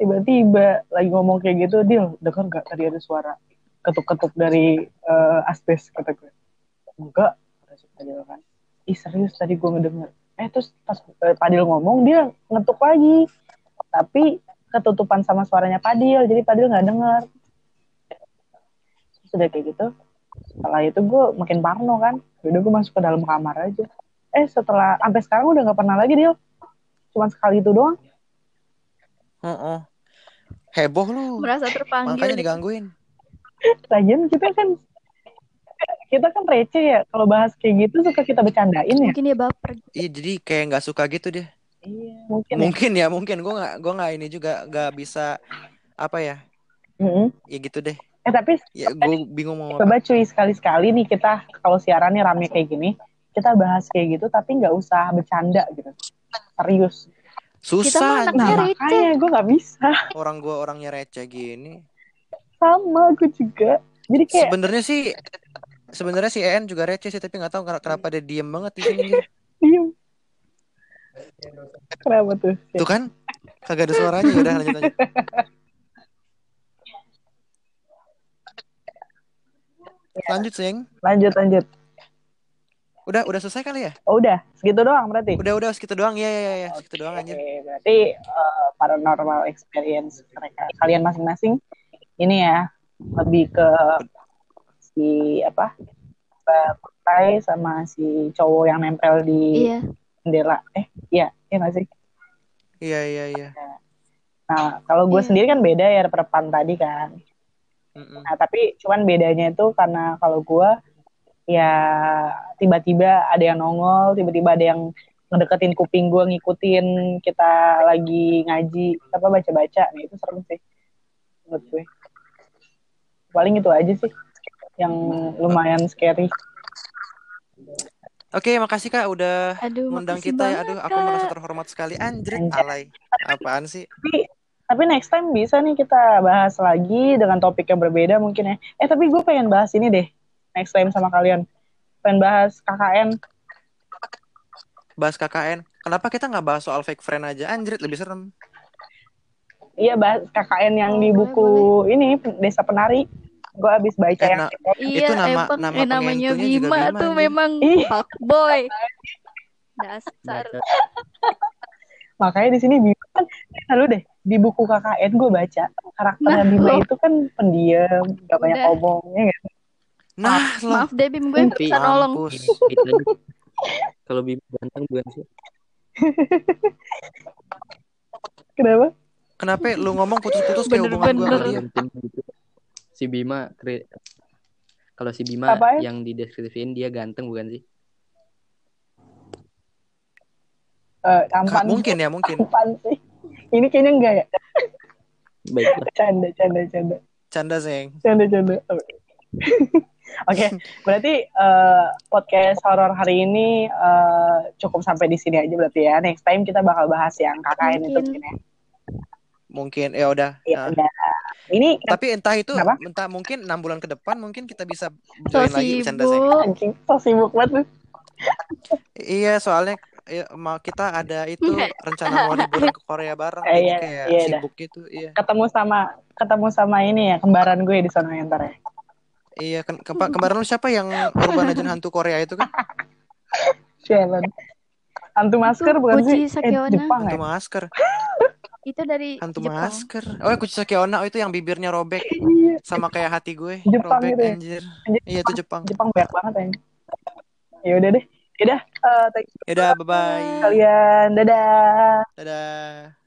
tiba-tiba lagi ngomong kayak gitu Dil dengar nggak tadi ada suara ketuk-ketuk dari eh, asbes kata gue enggak kata kan ih serius tadi gue ngedenger eh terus pas eh, Fadil ngomong dia ngetuk lagi tapi ketutupan sama suaranya Fadil jadi Fadil nggak dengar sudah kayak gitu setelah itu gue makin parno kan udah gue masuk ke dalam kamar aja eh setelah sampai sekarang udah nggak pernah lagi dia cuma sekali itu doang Heeh. Heboh lu. Merasa terpanggil. Makanya digangguin. lagian kita kan kita kan receh ya kalau bahas kayak gitu suka kita bercandain ya Mungkin dia baper. Iya, jadi kayak nggak suka gitu dia. iya mungkin ya. Mungkin ya, mungkin gue nggak gue nggak ini juga nggak bisa apa ya? Mm-mm. Ya gitu deh. eh tapi Ya gue bingung mau coba cuy sekali-sekali nih kita kalau siarannya rame kayak gini kita bahas kayak gitu tapi nggak usah bercanda gitu serius Susah Kita nah makanya gue nggak bisa Orang gue orangnya receh gini. sama gue juga jadi kayak Sebenarnya sih sebenarnya si En juga receh sih, tapi nggak tahu kenapa- dia diem banget di sini. diem kenapa tuh Tuh kan? Kagak ada suaranya. Ya udah lanjut lanjut. Lanjut, Seng. lanjut lanjut Udah udah selesai kali ya? oh udah segitu doang berarti Udah udah segitu doang. Ya ya ya, ya. segitu doang anjir. Oke, berarti eh, paranormal experience mereka kalian masing-masing ini ya lebih ke si apa Kutai sama si cowok yang nempel di Iya. jendela eh iya iya nggak sih Iya iya iya. nah kalau gue Iya. sendiri kan beda ya depan tadi kan Mm-mm. nah tapi cuman bedanya itu karena kalau gue ya tiba-tiba ada yang nongol tiba-tiba ada yang ngedeketin kuping gue ngikutin kita lagi ngaji apa baca-baca nah itu serem sih menurut gue paling itu aja sih yang lumayan scary Oke, makasih Kak udah Aduh, ngundang makasih kita banget, Aduh, aku Kak. merasa terhormat sekali. Anjrit, Anjay. alay. Apaan sih? tapi tapi next time bisa nih kita bahas lagi dengan topik yang berbeda mungkin ya eh tapi gue pengen bahas ini deh next time sama kalian pengen bahas KKN Bahas KKN. Kenapa kita nggak bahas soal fake friend aja? Anjrit, lebih serem. iya bahas KKN yang Oh, di boleh, buku ini Desa Penari gue habis baca Eh, yang nah, Iya, Itu nama- emang nama eh, namanya pengentunya juga Bima Bima, tuh anjing. memang Ih. fuckboy. Dasar. Makanya di sini Bima kan lalu deh di buku KKN gue baca karakternya Nah, Bima lo. itu kan pendiam gak banyak Udah. ngomongnya kan Nah, lo. Maaf deh Bim gue bisa nolong. Gitu. Kalau Bima ganteng bukan sih? kenapa Kenapa lu ngomong putus-putus kayak hubungan gua sama dia? Si Bima kre- kalau si Bima Apaan? yang dideskripsiin dia ganteng bukan sih? Eh, Kak, tampan mungkin ya, mungkin. tampan sih ini kayaknya enggak ya Baiklah. canda canda canda Canda, Seng. canda canda Oke, berarti eh, podcast horor hari ini eh, cukup sampai di sini aja berarti ya. Next time kita bakal bahas yang KKN itu Mungkin. mungkin ya. Mungkin ya udah. Ya udah. Ini Tapi entah itu, Kenapa? entah mungkin enam bulan ke depan mungkin kita bisa So join lagi bercanda sibuk. anjing so sibuk banget. Iya, soalnya ya, mau kita ada itu rencana mau liburan ke Korea bareng, Eh, iya, kayak iya, sibuk gitu. Iya, Ketemu sama ketemu sama ini ya kembaran gue di sana ya ntar ya. iya. Ke kempa- kemarin lu siapa yang urban legend hantu Korea itu kan? Sialan. Hantu masker bukan Uji sih? Sakiona. Eh, Jepang ya? Hantu masker, Itu dari hantu Jepang. masker. Oh, ya Kuchi Sakiona, oh itu yang bibirnya robek, Iya, sama kayak hati gue, Jepang robek gitu ya? anjir. Anjir, Iya itu Jepang. Jepang banyak banget ya. Ya udah deh. Ya udah, eh, thank you Yaudah, bye bye. kalian. Dadah. Dadah.